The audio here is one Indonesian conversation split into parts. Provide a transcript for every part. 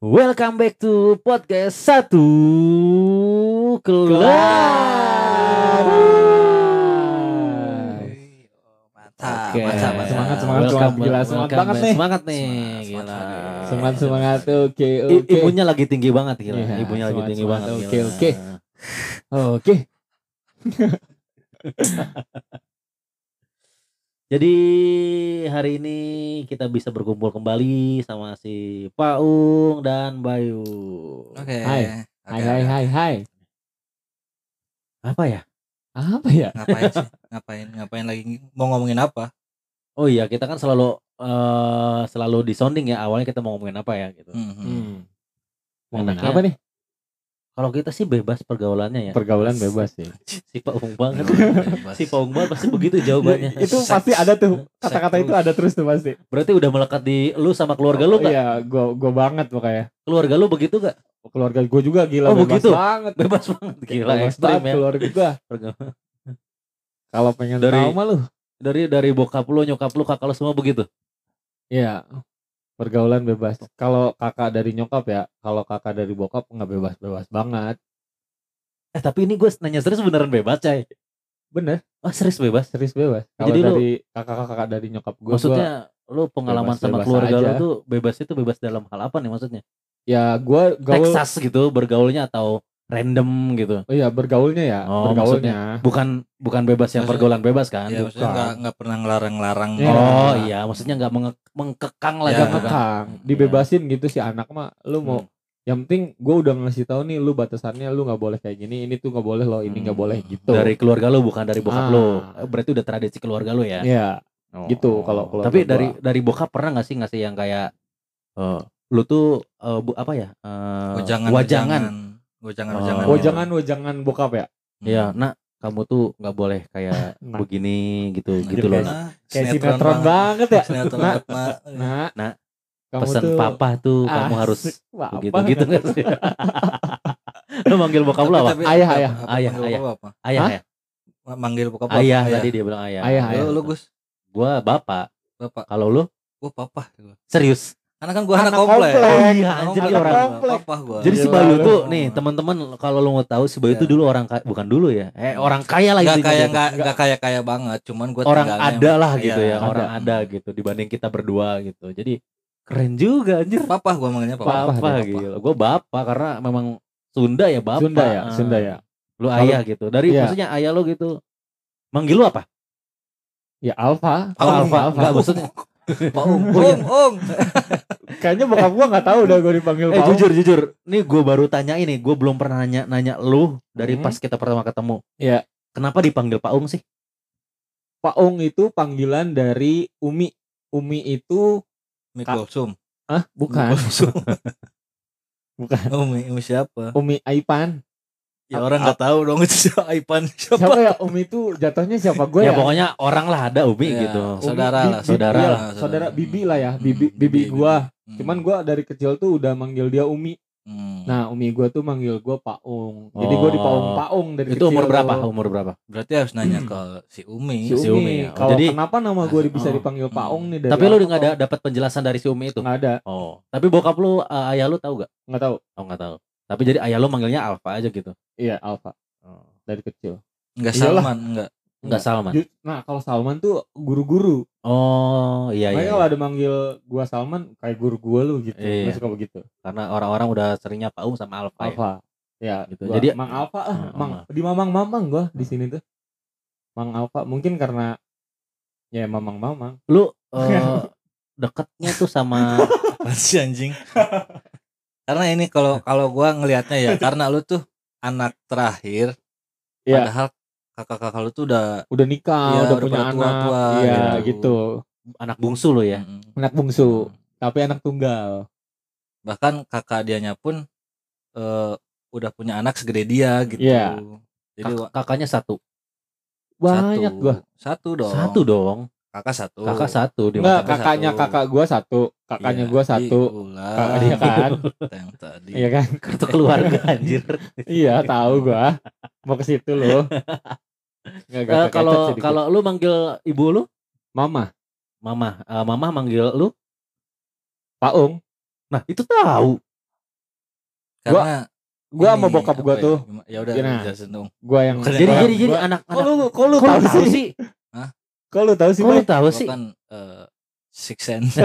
Welcome back to podcast satu kelar. Mantap, Oke. mantap, mantap. Semangat, semangat, Welcome, semangat. Gila, semangat banget nih. Semangat nih, Semangat, gila. semangat. Semangat semangat oke oke. Ibunya lagi tinggi banget gila. Iya, Ibunya lagi tinggi semangat. banget. Oke, oke. Oke. Jadi hari ini kita bisa berkumpul kembali sama si Paung dan Bayu. Oke. Hai. Oke, Hai hai hai hai. Apa ya? Apa ya? Ngapain sih? Ngapain? Ngapain lagi? Mau ngomongin apa? Oh iya, kita kan selalu eh, selalu disonding ya. Awalnya kita mau ngomongin apa ya gitu. Hmm, hmm. Hmm. Mau Enaknya- ngomongin apa nih? Kalau kita sih bebas pergaulannya ya. Pergaulan bebas sih. si Paung banget. Si Paung banget pasti begitu jawabannya. itu pasti ada tuh kata-kata itu ada terus tuh pasti. Berarti udah melekat di lu sama keluarga lu Oh, gak? Iya, gua gua banget makanya. Keluarga lu begitu gak? Keluarga gua juga gila Oh, bebas begitu? banget. Bebas banget. Gila Bebas ekstrim ya. keluarga gua. Kalau pengen Dari- tahu mah lu. Dari dari bokap lu, nyokap lu, kakak lu semua begitu. Iya. Pergaulan bebas. Kalau kakak dari nyokap ya, kalau kakak dari bokap nggak bebas-bebas banget. Eh tapi ini gue nanya serius beneran bebas, Cai. Bener, Oh, serius bebas. serius bebas. Kalau Jadi lu- dari kakak-kakak dari nyokap gua, gua maksudnya lu pengalaman sama bebas-bebas keluarga lu aja. tuh bebas itu bebas dalam hal apa nih maksudnya? ya gua gaul Texas gitu bergaulnya atau random gitu. Oh iya bergaulnya ya, Oh, bergaulnya. Bukan bukan bebas yang Maksudnya- pergaulan bebas kan? Ya, maksudnya bukan. nggak nggak pernah ngelarang-larang. Iya. Oh iya, maksudnya nggak menge- mengkekang lah Ya, Agak gitu kan. ngekang, dibebasin gitu si anak mah. Lu mau Hmm. yang penting gue udah ngasih tahu nih lu batasannya lu nggak boleh kayak gini, ini tuh nggak boleh loh, ini nggak Hmm. boleh gitu. Dari keluarga lu bukan dari bokap Ah. lu. Berarti udah tradisi keluarga lu ya. Iya, Oh. gitu kalau keluarga Tapi gua. dari dari bokap pernah gak sih ngasih yang kayak eh, lu tuh eh, bu, apa ya? Eh, Wajangan, wajangan. wajangan, Oh. wajangan. oh jangan oh jangan bokap ya. Iya, nak kamu tuh nggak boleh kayak Nah. begini gitu Nah, gitu loh. Nah, Kayak sinetron banget ya. Sinetron Nah. banget, Nak. Nah, Nah, kamu Pesan tuh papa tuh kamu asik, harus begitu gitu sih? lu manggil bokap lu apa? Ayah, ayah. Ayah, ayah. Ayah ya. Manggil bokap apa? Ayah tadi dia bilang ayah. Ayah, Lu, ayah. lu Gus, Gua bapak. bapak. Kalau lu Gua papa. Gua. serius. Karena kan gua anak, Anak komplek. komplek. Oh iya, Anak anjir, komplek, orang komplek. Papa gua. Jadi si Gila, Bayu tuh nih teman-teman kalau lu mau tahu si Bayu Ya. tuh dulu orang kaya, bukan dulu ya. Eh orang kaya lah Gak gitu. nggak nggak kayak kaya banget, cuman gua orang tinggalnya ada emang- lah gitu Iya, ya, orang ada gitu dibanding kita berdua gitu. Jadi keren juga anjir. Papa gua manggilnya papa. Papa, Papa, gitu. Gue bapak karena memang Sunda ya bapak. Sunda ya, Ah. Sunda ya. Lu ayah gitu. Dari Iya. maksudnya ayah lu gitu. Manggil lu apa? Ya Alfa. Oh, Alfa. Alfa. Enggak maksudnya. Paung, Oh, iya. om, om. Kayaknya bokap gua nggak tahu udah gue dipanggil Eh Paung. jujur jujur. Nih gue baru tanya ini, gue belum pernah nanya nanya lu dari Hmm. pas kita pertama ketemu. Iya. Kenapa dipanggil Paung sih? Paung itu panggilan dari Umi. Umi itu Mikulsum. ah bukan, bukan. Umi, Umi siapa? Umi Aipan. Ya orang nggak tahu dong itu siapa Aipan siapa. Siapa ya Umi itu jatuhnya siapa gue ya, ya? pokoknya orang lah ada Umi Ya, gitu. Umi, saudara bi- lah, saudara iya, lah, saudara saudara. bibi lah ya, Hmm, bibi bibi, bibi bibi. gua. Hmm. Cuman gua dari kecil tuh udah manggil dia Umi. Hmm. Nah, Umi gua tuh manggil gua Paung. Jadi gua Oh. dipaung-paung dari Itu umur kecil berapa? tuh. Umur berapa? berarti harus nanya ke si Umi. Si Si Umi. Umi ya. Oh, Kalau jadi- kenapa nama gua bisa Oh. dipanggil Hmm. Paung nih dari Tapi lu apa nggak ada dapat penjelasan dari si Umi itu? nggak ada, Oh. Tapi bokap lu eh, ayah lu tahu gak? nggak tahu. Oh nggak tahu. Tapi jadi ayah lu manggilnya Alfa aja gitu. Iya, Alfa Oh. dari kecil. Enggak Iyalah. Salman, enggak. Enggak Salman. Nah, kalau Salman tuh guru-guru. Oh iya Makanya iya. kalau iya. ada manggil gua Salman kayak guru gua lu gitu. Iya. Gua suka begitu. Karena orang-orang udah seringnya Paung sama Alfa. ya. Alfa. Ya, Gitu. gua- Jadi- Mang Alfa ah, Hmm, Mang di Mamang Mamang gua di sini tuh. Mang Alfa mungkin karena ya Mamang Mamang. Lu eh, deketnya tuh sama sih anjing? karena ini kalau kalau gua ngelihatnya ya karena lu tuh anak terakhir Iya. padahal kakak-kakak lu tuh udah Udah nikah, Iya, udah udah punya anak. tua-tua Iya, gitu. gitu. anak bungsu lo ya. Anak bungsu, tapi anak tunggal. bahkan kakak dianya pun eh, udah punya anak segede dia gitu. Iya. Jadi Kak- kakaknya satu. Banyak satu. gua. Satu dong. Satu dong. Kakak satu. Kakak satu di kakak kakaknya satu. kakak gua satu, kakaknya Iya, gua satu. diulang. Kakaknya kan. tadi. Iya kan? kartu keluarga anjir. iya, tahu gua. Mau ke situ loh. Nggak, Eh, kalau kalau lu manggil ibu lu, mama, mama, Eh, mama manggil lu. Paung, Nah, itu tahu. Karena Gua sama ini, bokap gua ya, tuh. gimana- Ya udah jelasin dong. Gua yang Bukan Jadi Gua- jadi jadi gua- anak Kok lu kok lu Kok tahu lu tahu sih? Kok lu tahu sih, Kok lu tahu sih? kan eh, six sense.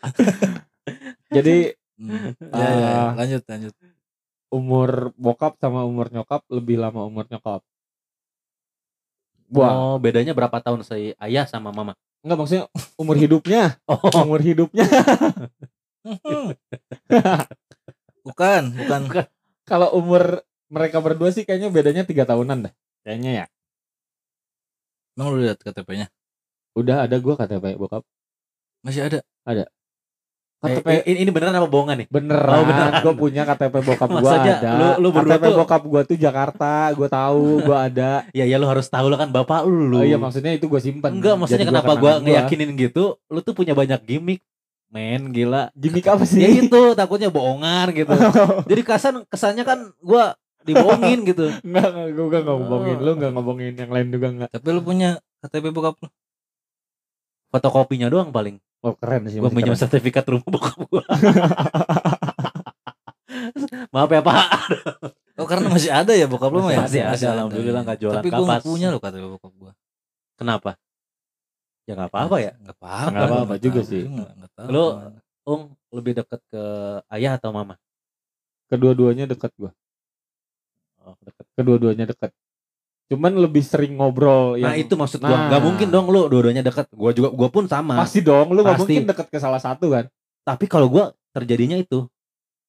Jadi Hmm. Ya, ya, ya. Ah. lanjut lanjut. umur bokap sama umur nyokap lebih lama umur nyokap. Gua Oh, bedanya berapa tahun si ayah sama mama? enggak maksudnya umur hidupnya, Oh, umur hidupnya. Hmm. bukan, bukan. Kalau umur mereka berdua sih kayaknya bedanya tiga tahunan dah. Kayaknya ya. Emang lu lihat KTP-nya? Udah ada gua KTP bokap. Masih ada. KTP eh, ini, ini beneran apa bohongan nih? beneran, Oh, beneran. gua punya KTP bokap gua Maksudnya ada. lu- lu KTP tuh- bokap gua tuh Jakarta, gua tahu, gua ada. Ya ya lu harus tahu lo kan bapak lu. Oh iya maksudnya itu gua simpen. Enggak, maksudnya Jadi kenapa gua ngeyakinin gitu? Lu tuh punya banyak gimmick. Men, gila. Gimik apa sih? Ya itu takutnya bohongan gitu. Jadi kesan kesannya kan gua dibohongin gitu. Enggak, enggak, gue enggak ngomongin Oh. lu, enggak ngomongin yang lain juga enggak. Tapi lu punya KTP bokap lu? Fotokopinya doang paling. Oh keren sih. Gua masih pinjam sertifikat rumah bokap gua. Maaf ya Pak. Oh karena masih ada ya bokap lu mah ya? Masih ada, alhamdulillah, nggak jualan Tapi gua nggak kapas. punya lo KTP bokap gua. Kenapa? Ya nggak apa-apa ya. Nggak apa-apa. Nggak apa-apa nggak juga sih. nggak- nggak Lu-. Ung lebih deket ke ayah atau mama? Kedua-duanya dekat gua. Oh, deket. Kedua-duanya dekat. Cuman lebih sering ngobrol Nah yang itu maksud gua. Nah. Nggak mungkin dong lu dua-duanya deket. Gua juga gua pun sama. pasti dong lu Pasti. mungkin dekat ke salah satu kan. Tapi kalau gua terjadinya itu,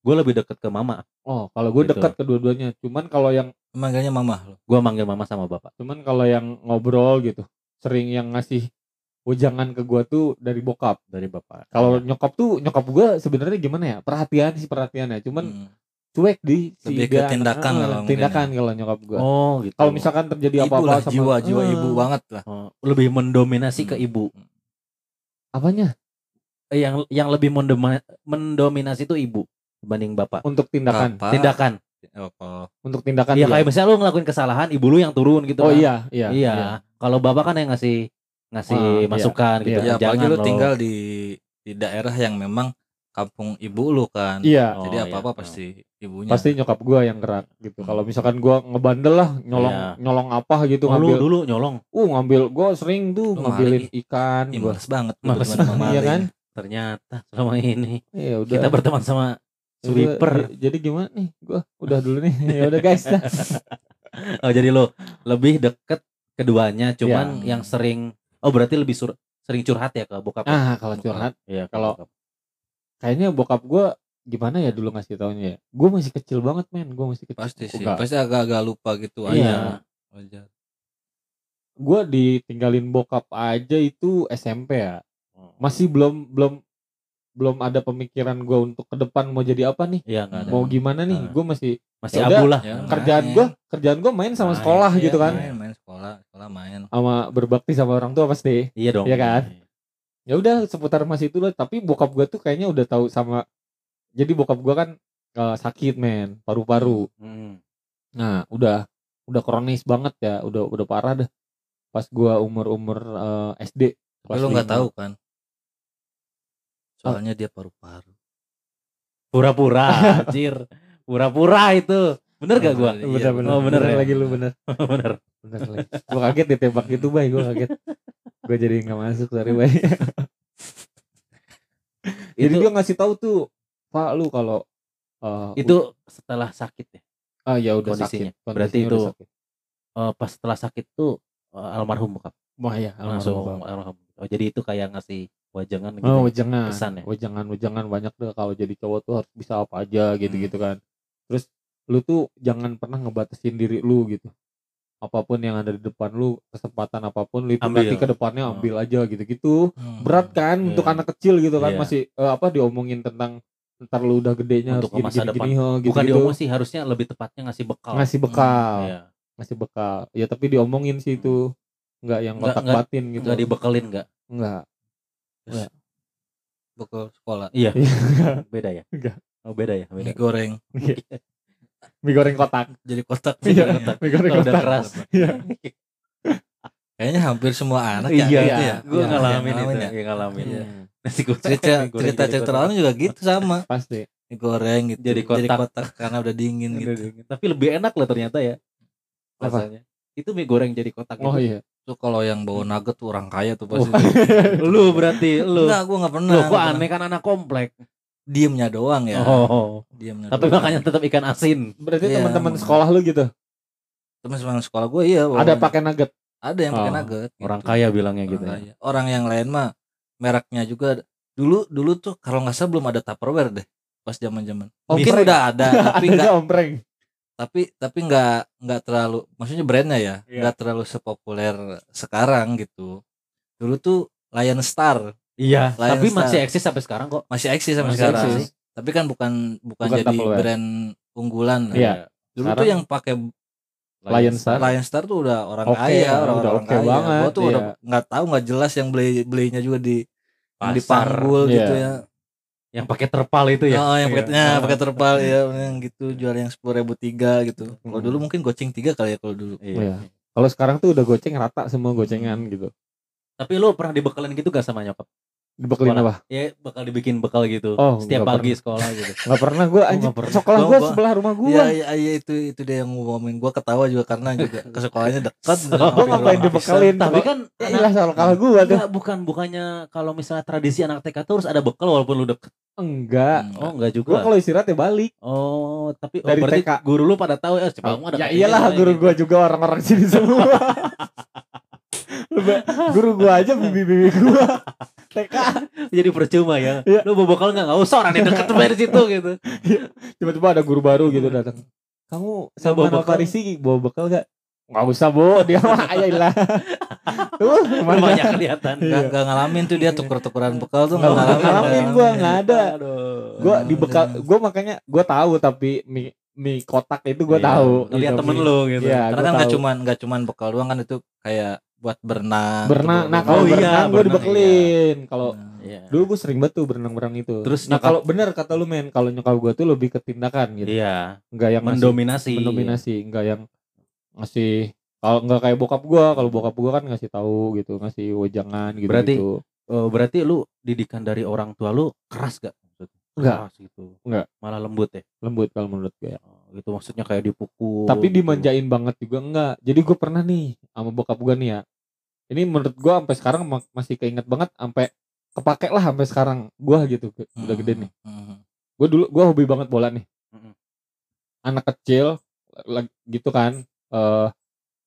gua lebih deket ke mama. Oh, kalau gue Gitu. dekat kedua-duanya. Cuman kalau yang Manggilnya mama lo. Gua manggil mama sama bapak. cuman kalau yang ngobrol gitu, sering yang ngasih ujangan ke gua tuh dari bokap. dari bapak. Kalau Iya. nyokap tuh nyokap gua sebenarnya gimana ya? Perhatian sih perhatiannya. Cuman Hmm. Cuek di Lebih ke tindakan Ah, kalau tindakan kalau nyokap gua. oh gitu. Kalau misalkan terjadi apa-apa sama jiwa jiwa Ah, ibu banget lah. Oh, lebih mendominasi ke Hmm. ibu. Apanya? Eh, yang yang lebih mendoma- mendominasi itu ibu dibanding bapak. Untuk tindakan. Bapak, Tindakan. oh, kalau Untuk tindakan Iya kayak misalnya lu ngelakuin kesalahan, ibu lu yang turun gitu Oh kan. iya, iya. Iya. Kalau bapak kan yang ngasih ngasih iya. masukan gitu. Iya. ya apalagi Jangan lu tinggal di di daerah yang memang kampung ibu lu kan. Iya. Oh, Jadi iya. apa-apa Oh. pasti ibunya. Pasti nyokap gua yang gerak gitu. Kalau misalkan gua ngebandel lah, nyolong Iya. nyolong apa gitu Oh, ngambil. dulu nyolong. Uh, ngambil gua sering tuh Lu ngambilin maling. ikan Ih, gua. males banget Males banget. Iya kan? Ternyata selama ini Iya udah. kita berteman sama Ya sweeper. j- Jadi gimana nih? Gua udah dulu nih. ya udah guys. dah. Oh jadi lo lebih deket keduanya, cuman Iya. yang sering oh berarti lebih sur- sering curhat ya ke bokap. ya? Ah, kalau curhat Iya, ke kalau- kayaknya bokap gua gimana ya dulu ngasih taunya ya. Gua masih kecil banget, men. Gua masih kecil. Pasti sih. Enggak. Pasti agak-agak lupa gitu Iya. aja. Gua ditinggalin bokap aja itu SMP ya. Oh. Masih belum belum belum ada pemikiran gua untuk ke depan mau jadi apa nih? Enggak ada. Mau gimana nih? Gua masih Masih Ya abu lah. Ya, kerjaan gua kerjaan gua main sama Main, sekolah Iya, gitu kan. Main, main sekolah, sekolah main. Sama berbakti sama orang tua pasti. Iya dong. Iya kan? ya udah seputar masih itu lah tapi bokap gua tuh kayaknya udah tahu sama jadi bokap gua kan eh, sakit men paru-paru Hmm. nah udah udah kronis banget ya udah udah parah dah pas gua umur umur SD Tapi kelas lu nggak tahu kan? Soalnya dia paru-paru. Pura-pura, anjir. Pura-pura itu. Bener gak gua? Iya, bener bener Oh, bener ya? lagi lu bener Bener. bener lagi gua kaget ditembak gitu bay gua kaget gua jadi nggak masuk sorry bay jadi Itu dia ngasih tahu tuh pak lu kalau eh, itu setelah sakit ya. ah ya udah kondisinya. sakit Berarti Kondisinya udah itu sakit. Eh, pas setelah sakit tuh eh, almarhum bokap. wah ya Langsung almarhum. almarhum. Oh, jadi itu kayak ngasih wajangan gitu. Oh, ya? wejangan. Pesan ya? Wejangan, wejangan banyak deh kalau jadi cowok tuh harus bisa apa aja gitu-gitu kan. Terus lu tuh jangan pernah ngebatasin diri lu gitu. Apa pun yang ada di depan lu, kesempatan apa pun lu itu Ambil. nanti ke depannya Oh. ambil aja gitu-gitu. Hmm. Berat kan Iya. untuk anak kecil gitu kan Iya. masih eh, apa diomongin tentang ntar lu udah gedenya Untuk harus masa gini-gini oh, Bukan gitu-gitu. diomong sih, harusnya lebih tepatnya ngasih bekal. Ngasih bekal, Iya. ngasih bekal. Ya tapi diomongin sih itu. Enggak yang Nggak- kotak nggak- batin gitu. Enggak dibekelin enggak? Enggak. Bekal sekolah. Iya. Iya. Beda ya? Enggak. Oh, beda ya? Mie Beda. goreng. Mie goreng kotak. Jadi kotak. Iya, kotak. mie goreng Kalau udah kotak. keras. Iya. Kayaknya hampir semua anak Iya, ya. gitu ya. Gue Iya, ngalamin ngalamin itu, ya. ya. ngalamin. Nasi goreng. cerita cerita jadi cerita kotak. orang juga gitu sama pasti mie goreng gitu Jadi kotak. karena udah dingin Udah gitu dingin. Tapi lebih enak loh ternyata ya. Rasanya. Itu mie goreng jadi kotak oh gitu. iya tuh kalau yang bawa nugget tuh orang kaya tuh pasti lu berarti lu. enggak gue nggak pernah Lu pernah. aneh kan anak komplek. diemnya doang ya Oh. diemnya Tapi doang. makanya tetap ikan asin. berarti Iya, teman-teman sekolah lu gitu teman-teman sekolah gue iya ada pakai nugget ada yang pakai Oh, nugget gitu. Orang kaya bilangnya orang gitu ya. kaya. orang yang lain mah mereknya juga dulu dulu tuh kalau nggak salah belum ada Tupperware deh pas zaman zaman mungkin udah ada tapi nggak ompreng tapi tapi nggak nggak terlalu maksudnya brandnya ya Iya. nggak terlalu sepopuler sekarang gitu dulu tuh Lion Star Iya, Lion tapi Star. masih eksis sampai sekarang kok. masih eksis sampai Masih sekarang eksis. tapi kan bukan bukan, Bukan jadi Tupperware. brand unggulan lah. Iya. dulu Sekarang tuh yang pakai Lion Star Lion Star tuh udah orang Oke, kaya orang udah orang oke kaya banget, gua tuh udah iya. nggak tahu nggak jelas yang beli belinya juga di yang di Pasar. panggul Iya. gitu ya Yang pakai terpal itu ya. oh yang Iya. paketnya Oh. pakai terpal ya yang gitu jual yang sepuluh ribu tiga gitu kalau Hmm. dulu mungkin goceng tiga kali ya kalau dulu Iya. kalau sekarang tuh udah goceng rata semua gocengan gitu Tapi lu pernah dibekelin gitu gak sama nyokap? Dibekelin Sekolah. apa Ya bakal dibikin bekal gitu. Oh, Setiap pagi sekolah gitu. nggak pernah gue anjing pernah. sekolah gue sebelah rumah gue Iya, iya, iya, itu itu dia yang ngomongin gua ketawa juga karena juga ke sekolahnya dekat. Gua ngapain dibekelin? Tapi kan ya anak- ilah soal kalah gue tuh bukan bukannya kalau misalnya tradisi anak TK tuh harus ada bekal walaupun lu deket. enggak Hmm. Oh, enggak gue juga. kalau istirahat ya balik Oh, tapi oh, Dari berarti TK. guru lu pada tahu ya si Bang ada ya iyalah guru gitu. gue juga orang-orang sini semua guru gue aja bibi-bibi gue TK Jadi percuma ya. Iya. Lu bawa bekal enggak? Enggak usah orang yang deket dari situ gitu. tiba-tiba ada guru baru gitu datang kamu sama bekal? Farisi bawa bekal gak nggak usah bu dia mah ayolah tuh Banyak kelihatan. Gak, gak ngalamin tuh dia tuker-tukeran bekal tuh nggak ngalamin. ngalamin gua, nggak ada. Aduh. gue di bekal gue makanya gue tahu tapi mie mie kotak itu gue Iya, tahu gitu, temen lu gitu. Iya, Karena gua kan nggak cuman nggak cuman bekal doang kan itu kayak buat berenang. berenang gitu, nah buat kalau Oh iya, berenang gue berenang, dibekelin kalau Nah, Iya. dulu gue sering banget tuh berenang-berenang itu Terus nah nyokap- kalau bener kata lu men kalau nyokap gue tuh lebih ke tindakan gitu Iya, nggak yang ngasih- mendominasi. mendominasi nggak yang ngasih kalau nggak kayak bokap gue kalau bokap gue kan ngasih tahu gitu ngasih wejangan gitu Berarti- gitu Oh, berarti lu didikan dari orang tua lu keras gak? Maksudnya? Enggak. Keras gitu. Enggak. Malah lembut ya. lembut kalau menurut gue Oh, gitu maksudnya kayak dipukul. tapi gitu. dimanjain banget juga enggak jadi gue pernah nih sama bokap gue nih ya ini menurut gue sampai sekarang ma- masih keinget banget sampai kepake lah sampai sekarang gue gitu udah gede nih hmm, gue dulu gue hobi banget bola nih anak kecil gitu kan eh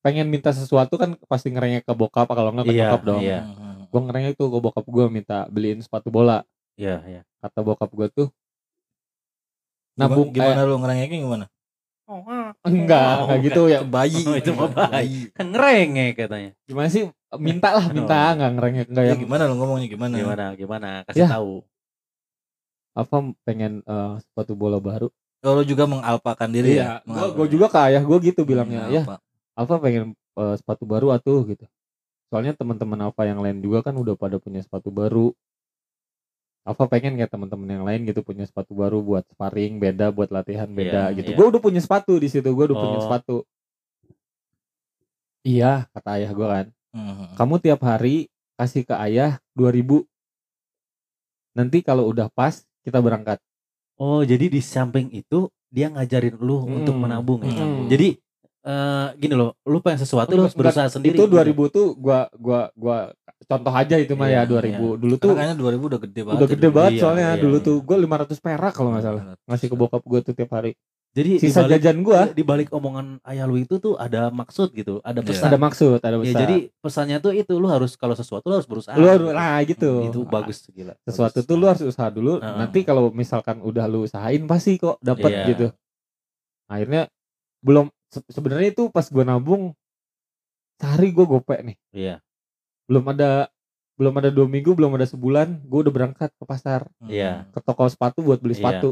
pengen minta sesuatu kan pasti ngerengek ke bokap kalau enggak ke Iya, nyokap dong hmm. gue ngerengek tuh ke bokap gue minta beliin sepatu bola Iya, iya. kata bokap gue tuh nabung gimana kayak lu ngerengeknya gimana? enggak Oh, enggak gitu ya bayi. Oh, itu mah bayi. Kan ngerenge katanya. gimana sih minta lah minta Oh. enggak ngerengek enggak Ya, yang gimana lu ngomongnya gimana? Gimana? Gimana? Kasih Ya. tahu. apa pengen eh, sepatu bola baru Oh, lu juga mengalpakan diri ya? Iya, gua, gua juga ke ayah gua gitu bilangnya, ya. Alfa pengen eh, sepatu baru atuh gitu. Soalnya teman-teman Alfa yang lain juga kan udah pada punya sepatu baru. Alfa pengen kayak teman-teman yang lain gitu punya sepatu baru buat sparring beda, buat latihan beda Iya, gitu. iya. Gua udah punya sepatu di situ, gua udah punya Oh. sepatu. Iya, kata ayah gua kan. Hmm. Kamu tiap hari kasih ke ayah 2000 Nanti kalau udah pas kita berangkat. Oh, jadi di samping itu dia ngajarin lu Mm-mm. untuk menabung ya. Mm-mm. Jadi eh gini loh, lu pengen sesuatu lu harus Enggak, berusaha sendiri. Itu gitu. 2000 tuh gua gua gua contoh aja itu mah Iya, ya 2000. Dulu tuh Karena kayaknya 2000 udah gede banget. udah ya gede dulu. banget Iya, soalnya iya, dulu iya. tuh gue 500 perak kalau nggak salah ngasih ke bokap gue tuh tiap hari Jadi sisa di balik, jajan gue di balik omongan ayah lu itu tuh ada maksud gitu, ada Iya. pesan. ada maksud ada Ya, besar jadi pesannya tuh itu lu harus kalau sesuatu lu harus berusaha. lu harus gitu. nah gitu Itu Ah, bagus gila. sesuatu Bagus. tuh lu harus usaha dulu Heeh. nanti kalau misalkan udah lu usahain pasti kok dapet Iya. gitu akhirnya belum se- sebenarnya itu pas gue nabung sehari gue gopek nih Iya. belum ada belum ada dua minggu belum ada sebulan gue udah berangkat ke pasar Hmm. Iya. ke toko sepatu buat beli Iya. sepatu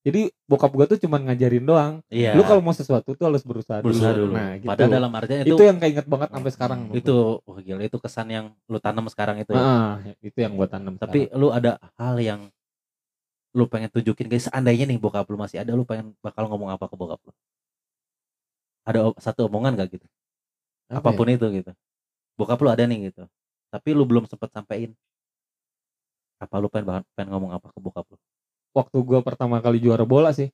jadi bokap gue tuh cuman ngajarin doang Iya. lu kalau mau sesuatu tuh harus berusaha, berusaha dulu. dulu. nah gitu Padahal dalam artinya itu, itu yang keinget banget sampai sekarang itu wah gila itu kesan yang lu tanam sekarang itu. ya. Ah, itu yang gua tanam Tapi lu ada hal yang lu pengen tunjukin guys seandainya nih bokap lu masih ada lu pengen bakal ngomong apa ke bokap lu? Ada satu omongan gak gitu? sekarang. Apa ya? Apa pun itu gitu. Bokap lu ada nih gitu. Tapi lu belum sempet sampein. Apa lu pengen banget pengen ngomong apa ke bokap lu? waktu gua pertama kali juara bola sih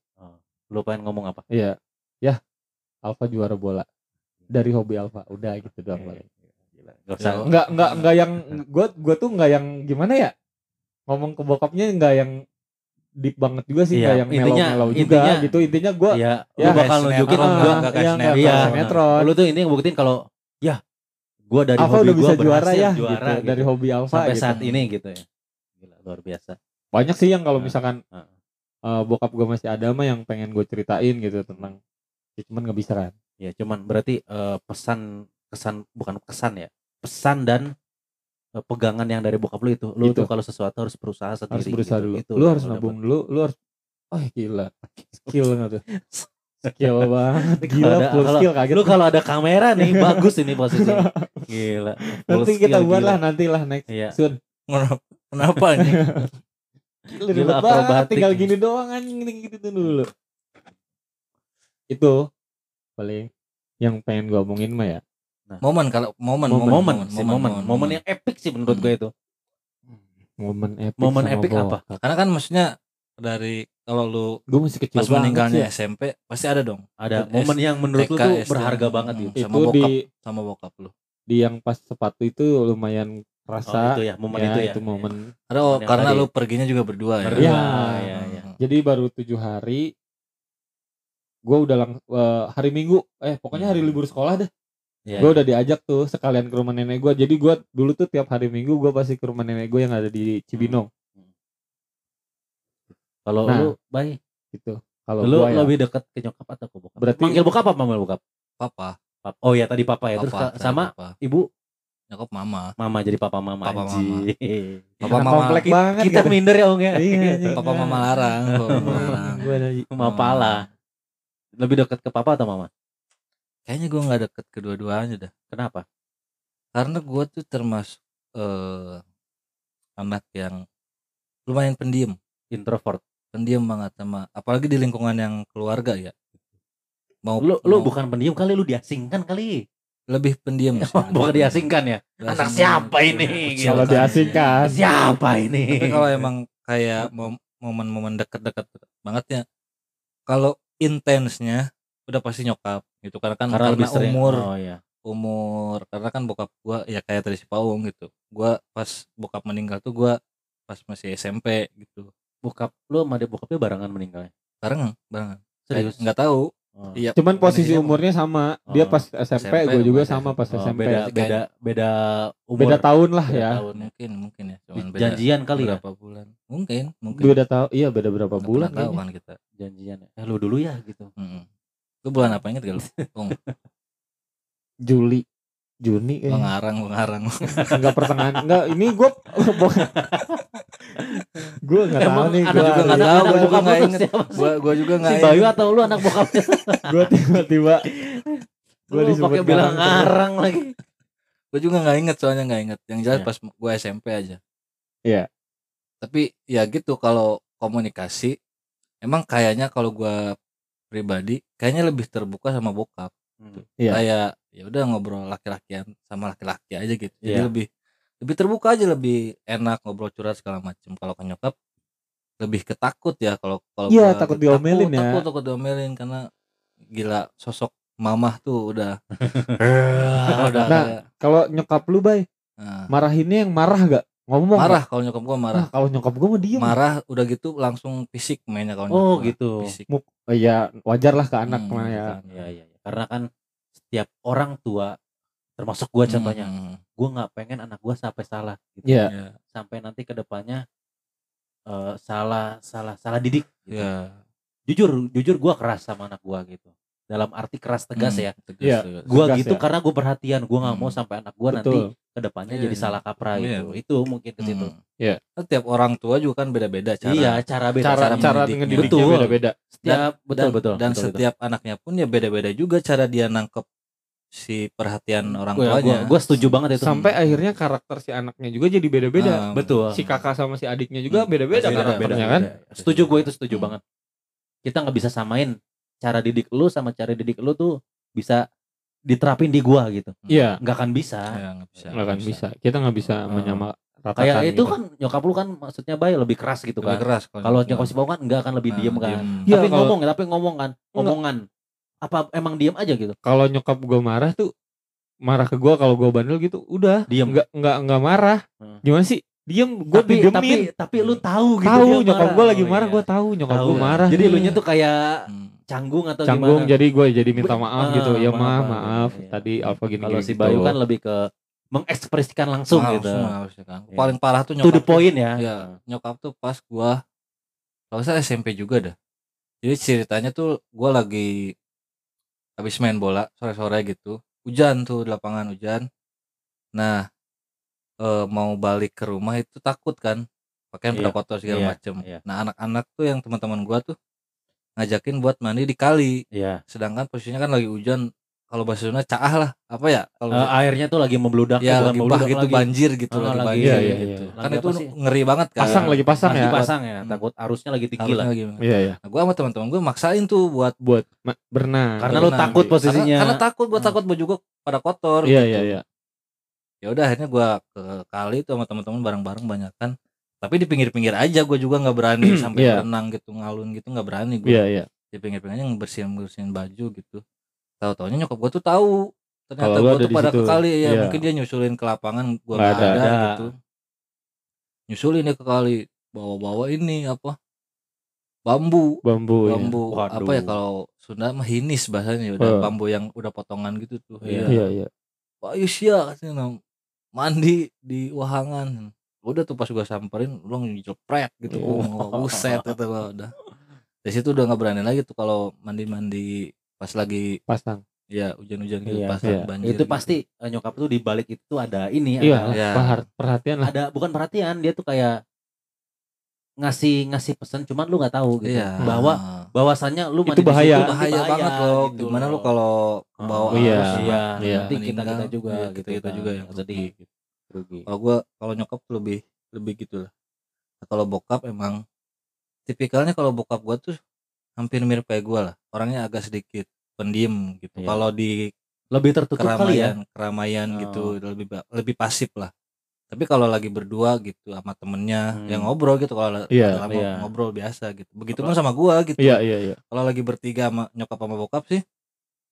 Lu pengen ngomong apa? iya ya Alfa juara bola dari hobi Alfa udah gitu doang paling. Gak usah. nggak nggak nggak yang gua gua tuh nggak yang gimana ya ngomong ke bokapnya nggak yang deep banget juga sih Iya, nggak yang intinya- mellow-mellow juga intinya- gitu intinya gua Iya, Ya, lu bakal kayak nunjukin nggak iya, kayak sinetron. Iya, kayak sinetron. Lu tuh ini ngebuktiin kalau ya gua dari Alfa hobi udah gua bisa juara ya juara gitu. gitu. dari hobi Alfa sampai gitu. saat ini gitu ya. Gila, luar biasa. banyak sih yang kalau misalkan eh, bokap gue masih ada mah yang pengen gue ceritain gitu tentang ya, cuman nggak bisa kan Ya cuman berarti eh, pesan kesan bukan kesan ya. Pesan dan pegangan yang dari bokap lu itu. Lu Itu. tuh kalau sesuatu harus berusaha sendiri. harus berusaha gitu. dulu Itu lu harus nabung dulu lu harus oh gila skill nggak tuh skill banget gila ada- full kalau- skill kaget Lu kalau ada kamera nih bagus ini posisinya. Gila. Full nanti kita skill, buat gila. lah nanti lah next Iya. Sun Kenapa- nih? gila, Gila, akrobatik. tinggal gini doang anjing gini gitu dulu itu paling yang pengen gue omongin mah ya Momen kalau momen Momen, momen, sih, momen, momen, momen. yang epic sih menurut Hmm. gue itu. momen epic Momen sama epic apa? Karena kan maksudnya dari kalau lu gue masih kecil pas banget meninggalnya sih ya. SMP pasti ada dong Ada S- momen yang menurut lu TK, tuh SD. berharga banget gitu. Hmm. itu sama bokap. di sama bokap lu. di yang pas sepatu itu lumayan Oh, rasa itu ya, momen ya, itu ya. itu momen Ada oh, karena tadi. lu perginya juga berdua ya. Berdua, Iya. iya, iya. jadi baru tujuh hari gue udah lang eh, hari minggu eh pokoknya hari libur sekolah deh Iya, gue udah diajak tuh sekalian ke rumah nenek gue jadi gue dulu tuh tiap hari minggu gue pasti ke rumah nenek gue yang ada di Cibinong Kalau Nah, lu baik, gitu kalau lu gue ya lebih dekat ke nyokap atau ke bokap? Berarti- manggil bokap apa manggil bokap? Papa, Pap- Oh ya tadi papa ya, terus papa, sama papa. ibu nyokap mama. mama jadi papa mama. Papa, anjing. Papa Anak mama. komplek Kita- banget Kita gitu. minder ya Ong ya. Iya. Papa mama larang, papa mama larang. Gua Mama pala. Lebih dekat ke papa atau mama? Kayaknya gue nggak deket kedua-duanya dah. Kenapa? Karena gue tuh termasuk eh anak yang lumayan pendiam, Introvert. pendiam banget sama apalagi di lingkungan yang keluarga ya. Mau Lu lu mau bukan pendiam kali, lu diasingkan kali. lebih pendiam sih. Bukan diasingkan ya. Diasingkan. Anak siapa ini? Gitu. kalau diasingkan Siapa ini? Tapi kalau emang kayak mom- momen-momen deket-deket banget ya, kalau intensnya udah pasti nyokap gitu karena kan karena, lebih sering- umur Oh iya. umur karena kan bokap gua ya kayak tadi si Paung gitu gua pas bokap meninggal tuh gua pas masih SMP gitu Bokap lu sama dia bokapnya barengan meninggalnya. bareng bareng Serius? nggak tahu Oh. iya cuman posisi umurnya sama dia Oh. pas SMP, SMP, gue juga sama pas Oh, SMP beda beda beda umur. beda tahun lah beda ya tahun. mungkin mungkin ya cuman beda Janjian kali ya. berapa bulan mungkin mungkin beda tahun iya beda berapa Nggak bulan tahu kan kita Janjian. Eh lu dulu ya gitu. Mm-mm. Lu bulan apa inget gak lu Paung? Juli Juni gua kayaknya ngarang gua ngarang enggak pertengahan enggak ini gue gue nggak tahu nih gue juga nggak tahu, anak gua juga nggak tuh inget. gua gua juga nggak Si inget. Bayu atau lu anak bokapnya? gue tiba-tiba Lu disebut bilang ngarang lagi. gue juga nggak inget soalnya nggak inget yang jelas Iya. pas gue SMP aja Iya. tapi ya gitu kalau komunikasi emang kayaknya kalau gue pribadi kayaknya lebih terbuka sama bokap Hmm. Iya. kayak ya udah ngobrol laki-lakian sama laki-laki aja gitu jadi Iya. lebih lebih terbuka aja lebih enak ngobrol curhat segala macem kalau ke nyokap lebih ketakut ya kalau kalau Iya, gua takut diomelin ya. takut takut diomelin karena gila sosok mamah tuh udah udah Nah, kalau nyokap lu bay nah, marahinnya yang marah gak ngomong marah kalau nyokap gua marah Nah, kalau nyokap gue mah diem marah udah gitu langsung fisik mainnya kalau Oh, nyokap gua. gitu. fisik Oh, iya wajar lah ke anak Hmm, mah ya kan. Iya iya. iya. Karena kan setiap orang tua termasuk gua contohnya, Hmm, gua nggak pengen anak gua sampai salah gitu. Iya. iya Sampai nanti ke depannya eh, salah salah salah didik gitu. iya Jujur jujur gua keras sama anak gua gitu. Dalam arti keras tegas Hmm, ya. tegas, Iya. tegas. Gua Tegas gitu ya. karena gua perhatian, gua nggak mau Hmm. sampai anak gua nanti betul ke depannya Iya, jadi iya. salah kaprah Iya. gitu. Itu mungkin ke situ. Hmm. Iya. Kan tiap orang tua juga kan beda-beda cara Iya, cara beda cara cara cara mendidiknya. Betul. beda-beda Setiap betul dan, betul. dan betul, betul. setiap anaknya pun ya beda-beda juga cara dia nangkep si perhatian orang Gua- tuanya gua, gua setuju banget itu. sampai akhirnya karakter si anaknya juga jadi beda-beda Ah, betul. si kakak sama si adiknya juga Hmm, beda-beda pasti karakternya kan Setuju gue itu setuju Hmm. banget. Kita nggak bisa samain cara didik lu sama cara didik lu tuh bisa diterapin di gua gitu. iya Nggak akan bisa. Ya, nggak bisa nggak akan bisa kita nggak bisa Ah. menyama ratakan Kayak itu gitu. kan nyokap lu kan maksudnya baik lebih keras gitu lebih kan. keras Kalau nyokap si Bau kan enggak kan lebih Nah, diem kan. diem. Iya, tapi kalau- ngomong tapi ngomong kan, omongan. Apa emang diem aja gitu? kalau nyokap gue marah tuh marah ke gue kalau gue bandel gitu udah Diem. nggak nggak nggak marah Hmm. gimana sih diem gue tapi tapi tapi lu tahu gitu tahu nyokap gue lagi Oh, marah iya. gue tahu nyokap gue marah Jadi lu nya tuh kayak Hmm. canggung atau canggung gimana? jadi gue jadi minta maaf ah, gitu ya maaf, mah maaf, maaf iya. tadi alfa gini Kalau gini si gitu. Bayu kan lebih ke mengekspresikan langsung Langsung gitu. harusnya kan. Iya. Paling parah tuh To nyokap the point ya. Iya, nyokap tuh pas gua kalau salah SMP juga dah. Jadi ceritanya tuh gua lagi habis main bola sore-sore gitu. Hujan tuh di lapangan hujan. Nah, eh, mau balik ke rumah itu takut kan. Pakaian pada Iya, kotor segala iya, macem. iya. Nah, anak-anak tuh yang teman-teman gua tuh ngajakin buat mandi di kali. Iya. Sedangkan posisinya kan lagi hujan. Kalau bahasa Sunda caah lah. Apa ya? Kalau Eh, airnya tuh lagi membludak ya bukan lagi bah membludak gitu lagi. banjir gitu Ah, lagi, lagi- banjir iya, iya, gitu. iya. Kan Lagi itu apa sih? ngeri banget kan. pasang lagi pasang Lagi ya pasang ya, Hmm. takut arusnya lagi tinggi Harusnya lah. lagi. iya iya Nah, gue sama teman-teman gue maksain tuh buat buat ma- berenang Karena lu Berenang, takut posisinya. karena, karena takut gue Hmm. takut baju gue pada kotor. iya gitu. iya iya Ya udah akhirnya gue ke kali tuh sama teman-teman bareng-bareng banyak kan. Tapi di pinggir-pinggir aja gue juga nggak berani sampai Iya. berenang gitu ngalun gitu nggak berani gue. iya iya Di pinggir-pinggirnya ngebersihin bersihin baju gitu. Tahu-taunya nyokap gue tuh tahu ternyata gue tuh pada situ. ke kali ya Iya. mungkin dia nyusulin ke lapangan gue Nggak ada, ada. gitu. Nyusulin dia ke kali bawa-bawa ini apa bambu bambu ya. bambu Waduh. apa ya kalau Sunda mah hinis bahasanya udah Oh. bambu yang udah potongan gitu tuh Iya. iya iya Pak Yusya katanya mandi di wahangan. Udah tuh pas gua samperin lu ngelepret gitu. Iya. oh, buset gitu gua udah. Dari situ udah nggak berani lagi tuh kalau mandi mandi pas lagi pasang. ya hujan-hujan gitu Iya, pas iya. banjir itu gitu. pasti eh, nyokap tuh di balik itu ada ini iya. ada, perhar- perhatian lah. Ada bukan perhatian dia tuh kayak ngasih ngasih pesan cuman lu nggak tahu gitu iya bahwa bahwasannya lu Itu di situ bahaya. bahaya banget loh gitu gimana lu kalau Oh, bawa iya, arus iya, iya. nanti kita kita juga iya, gitu kita kita kan, juga yang sedih rugi. gitu. rugi kalau gua kalau nyokap lebih lebih gitu lah Nah, kalau bokap emang tipikalnya kalau bokap gua tuh hampir mirip kayak gua lah orangnya agak sedikit pendiam gitu Iya. kalau di lebih tertutup kali ya keramaian keramaian Oh. gitu lebih lebih pasif lah tapi kalau lagi berdua gitu sama temennya Hmm. yang ngobrol gitu kalau lama iya. ngobrol biasa gitu begitu pun sama gua gitu iya iya iya kalau lagi bertiga sama nyokap sama bokap sih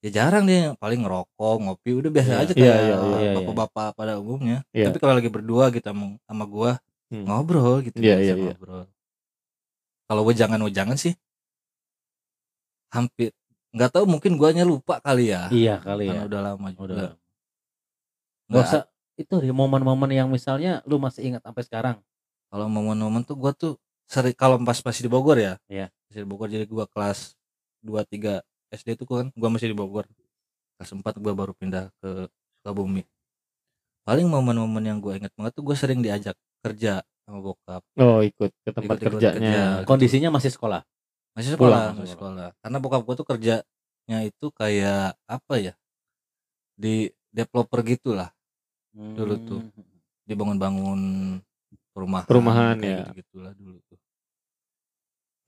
ya jarang dia paling ngerokok ngopi udah biasa Iya. aja Iya, kayak iya, iya, iya. bapak-bapak pada umumnya Iya. tapi kalau lagi berdua gitu sama, sama gua Hmm. ngobrol gitu Iya, biasa iya, iya. ngobrol kalau wejangan wejangan sih hampir nggak tahu mungkin guanya lupa kali ya iya kali karena ya udah lama juga udah usah itu di momen-momen yang misalnya lu masih ingat sampai sekarang. Kalau momen-momen tuh gua tuh sering kalau pas masih di Bogor ya Iya. masih di Bogor jadi gua kelas 2 3 SD tuh kan gua masih di Bogor. Kelas 4 gua baru pindah ke Sukabumi. Paling momen-momen yang gua ingat banget tuh gua sering diajak kerja sama bokap. Oh ikut ke tempat Ikut-ikut kerjanya. kerja. kondisinya masih sekolah? Masih Pulang. sekolah masih sekolah. Karena bokap gua tuh kerjanya itu kayak apa ya di developer gitulah Dulu tuh. Hmm. dibangun-bangun perumahan Perumahan, ya. gitu-gitulah dulu tuh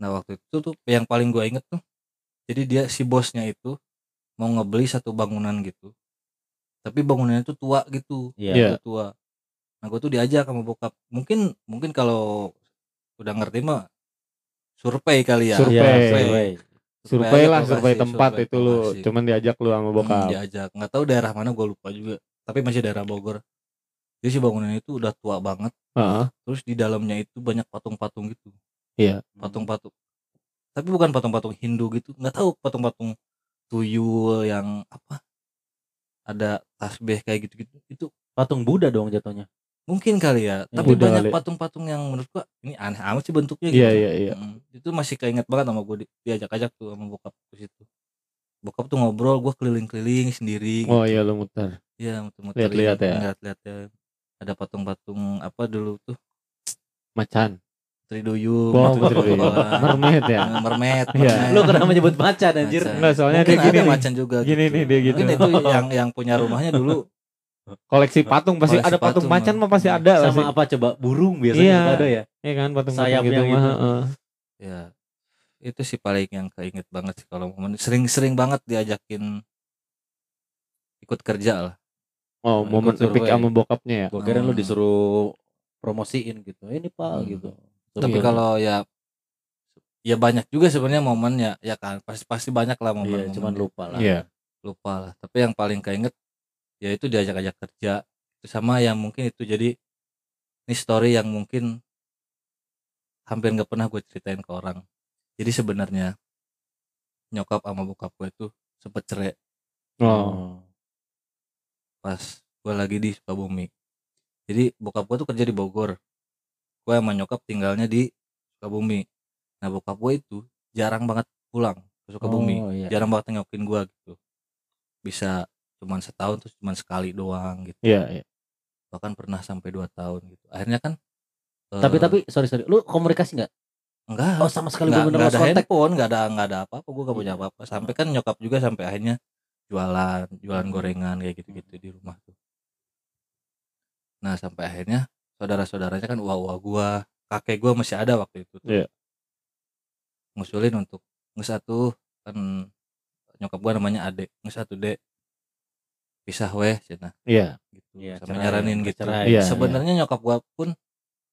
nah waktu itu tuh yang paling gue inget tuh jadi dia si bosnya itu mau ngebeli satu bangunan gitu tapi bangunannya tuh tua gitu. Iya. Udah tua nah gue tuh diajak sama bokap mungkin mungkin kalau udah ngerti mah survei kali ya Survei. Iya, survei survei lah survei tempat survei itu lu cuman diajak lu sama Hmm, bokap diajak nggak tahu daerah mana gue lupa juga tapi masih daerah Bogor. Jadi si bangunan itu udah tua banget. Heeh. terus di dalamnya itu banyak patung-patung gitu. Iya. patung-patung. Tapi bukan patung-patung Hindu gitu. Nggak tahu patung-patung tuyul yang apa? Ada tasbih kayak gitu-gitu. Itu patung Buddha dong jatuhnya. mungkin kali ya. Ya, tapi Buddha banyak patung-patung yang menurut gua ini aneh amat sih bentuknya gitu. iya iya. Iya Mm, itu masih keinget banget sama gue diajak-ajak tuh sama bokap ke situ bokap tuh ngobrol gue keliling-keliling sendiri oh iya lu muter Iya, muter-muter Lihat-lihat ya. Lihat-lihat ya. Ada patung-patung apa dulu tuh? macan Triduyung. oh gitu, mermaid ya Mermaid, Iya. mermaid. lu kenapa nyebut macan anjir. Enggak, soalnya Mungkin dia gini ada macan juga Gini gitu. nih, dia gitu. Mungkin itu yang yang punya rumahnya dulu koleksi patung pasti Koleksi ada patung patung, macan mah. pasti ada lah sama sih apa coba burung biasanya Iya. ada ya iya kan patung Sayapnya gitu, mah gitu. heeh. ya. Itu sih paling yang keinget banget sih kalau momen sering-sering banget diajakin ikut kerja lah. oh Ikut momen epic sama bokapnya ya? Gua kira lu Hmm. disuruh promosiin gitu. Ini pak Hmm. gitu. Tapi Iya. kalau ya ya banyak juga sebenarnya momennya ya kan. Pasti pasti banyak lah momen iya cuman lupa lah. Iya. lupa lah. Tapi yang paling keinget ya itu diajak-ajak kerja. Itu sama yang mungkin itu. Jadi ini story yang mungkin hampir nggak pernah gue ceritain ke orang jadi sebenarnya nyokap sama bokap gue itu sempet cerai. Oh. pas gue lagi di Sukabumi. Jadi bokap gue tuh kerja di Bogor. Gue sama nyokap tinggalnya di Sukabumi. Nah bokap gue itu jarang banget pulang ke Sukabumi. Oh, iya. jarang banget nengokin gue gitu. Bisa cuman setahun terus cuman sekali doang gitu. Iya, iya. bahkan pernah sampai dua tahun gitu. Akhirnya kan tapi tapi sorry sorry. Lu komunikasi nggak enggak oh sama sekali nggak bener nggak lost ada contact handphone nggak ada nggak ada apa-apa gue gak punya Iya. apa-apa sampai kan nyokap juga sampai akhirnya jualan jualan gorengan kayak gitu-gitu di rumah tuh nah sampai akhirnya saudara-saudaranya kan uah gua kakek gua masih ada waktu itu tuh. Iya. ngusulin untuk nges satu kan nyokap gua namanya Ade nges satu dek pisah weh cina Iya. gitu Iya, sama cerai, nyaranin gitu. Iya, sebenarnya nyokap gua pun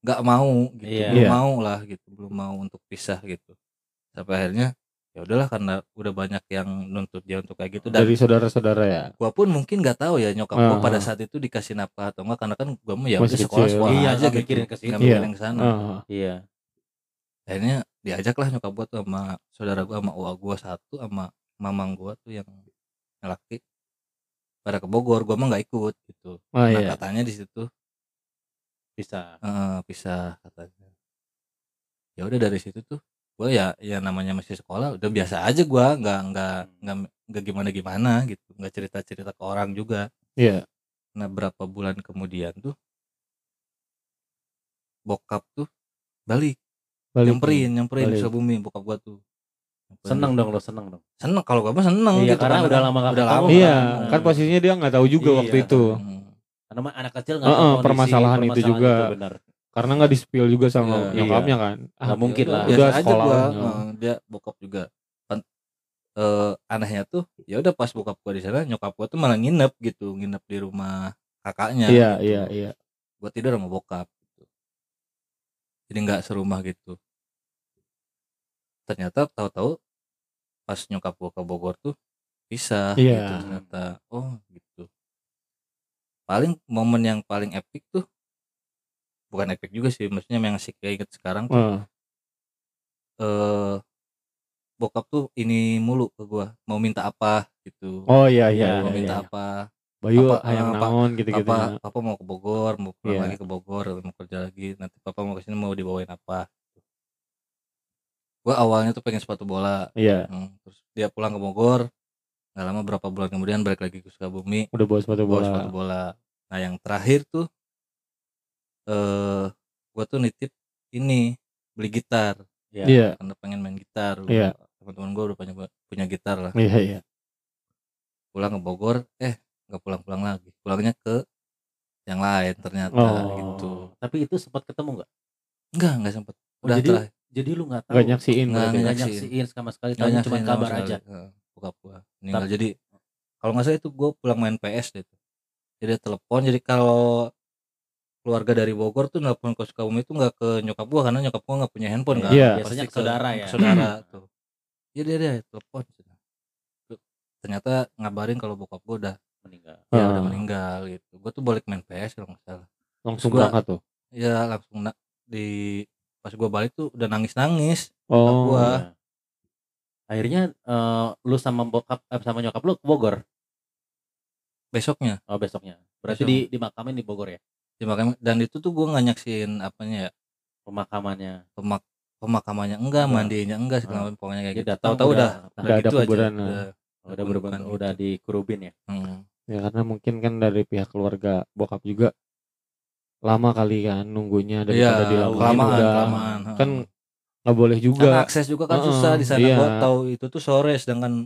nggak mau gitu Iya. belum Iya. mau lah gitu belum mau untuk pisah gitu sampai akhirnya ya udahlah karena udah banyak yang nuntut dia untuk kayak gitu dan Dari saudara-saudara ya. gua pun mungkin nggak tahu ya nyokap gua Ah. pada saat itu dikasih nafkah atau enggak karena kan gua mah ya Masih udah sekolah kecil. sekolah Iya, aja gitu mikirin ke situ. nggak Iya. mikirin ke sana Ah. iya akhirnya diajaklah nyokap gua tuh sama saudara gua sama uak gua satu sama mamang gua tuh yang laki pada ke Bogor gua mah nggak ikut gitu Ah, nah iya. katanya di situ bisa eh, pisah katanya ya udah dari situ tuh gue ya ya namanya masih sekolah udah biasa aja gua nggak nggak nggak nggak gimana gimana gitu nggak cerita cerita ke orang juga Iya. nah berapa bulan kemudian tuh bokap tuh balik, Balik. nyamperin nyamperin di Balik. Sukabumi bokap gua tuh Nyamperin. seneng dong lo seneng dong seneng kalau gua mah seneng Iya, gitu karena udah kan. lama nggak udah ketemu lama Iya, kan. kan posisinya dia nggak tahu juga Iya. waktu itu. Hmm. Karena mah anak kecil nggak tahu kondisi, permasalahan itu juga. itu, benar Karena nggak di-spill juga sama Iya. nyokapnya kan. Ah, Nggak mungkin lah. udah, biasa aja sekolah. gua Heeh. eh, dia bokap juga eh, anehnya tuh ya udah pas bokap gua di sana nyokap gua tuh malah nginep gitu nginep di rumah kakaknya Iya, gitu. iya, iya. gua tidur sama bokap gitu. jadi nggak serumah gitu ternyata tahu-tahu pas nyokap gua ke Bogor tuh bisa Iya. gitu ternyata oh gitu paling momen yang paling epic tuh bukan epic juga sih maksudnya yang sih kayak inget sekarang tuh Heeh. eh bokap tuh ini mulu ke gua mau minta apa gitu Oh iya, iya. mau iya, minta iya. apa Bayu Apa- yang apa- naon gitu-gitu. papa papa mau ke Bogor mau pulang Iya. lagi ke Bogor mau kerja lagi nanti papa mau ke sini mau dibawain apa gua awalnya tuh pengen sepatu bola Iya, Hmm, terus dia pulang ke Bogor nggak lama berapa bulan kemudian balik lagi ke Sukabumi. Udah bawa sepatu bawa bola. sepatu bola. Nah yang terakhir tuh eh gua tuh nitip ini beli gitar. Iya. Iya, karena pengen main gitar. Iya. teman-teman gua udah punya punya gitar lah. Iya, iya. pulang ke Bogor eh nggak pulang-pulang lagi. Pulangnya ke yang lain ternyata Oh. gitu tapi itu sempat ketemu nggak? Enggak enggak sempet. Oh, udah jadi terakhir. jadi lu nggak tahu? Nggak nyaksiin Nggak nggak nyaksiin. nyaksiin sama sekali Nggak tahu cuma kabar sekali. aja. Heeh, bokap gua meninggal Tapi- jadi kalau nggak salah itu gue pulang main PS deh tuh. jadi telepon jadi kalau keluarga dari Bogor tuh nelpon ke Sukabumi itu nggak ke nyokap gua karena nyokap gua nggak punya handphone kan Iya. Biasanya ke saudara ya. ke saudara tuh iya dia dia telepon ternyata ngabarin kalau bokap gua udah meninggal ya Ah. udah meninggal gitu gua tuh balik main PS kalau nggak salah Langsung Gua- berangkat tuh. ya langsung na- di pas gua balik tuh udah nangis nangis Oh, gua. Akhirnya eh, lu sama bokap eh, sama nyokap lu ke Bogor besoknya oh besoknya berarti Besok. di di makamnya di Bogor ya di makam dan itu tuh gua nggak nyaksin apanya ya pemakamannya pemak pemakamannya enggak, Enggak. mandinya enggak segala Ah. macam pokoknya kayak gitu. Tahu-tahu udah- udah udah ada gitu aja, kuburan, udah, udah berubah udah gitu. di kerubin ya Hmm. ya karena mungkin kan dari pihak keluarga bokap juga lama kali kan nunggunya daripada dilakuin kelamaan, udah kelamaan. kan nggak boleh juga Kan akses juga kan Heeh, susah di sana. iya. Gua tahu itu tuh sore sedangkan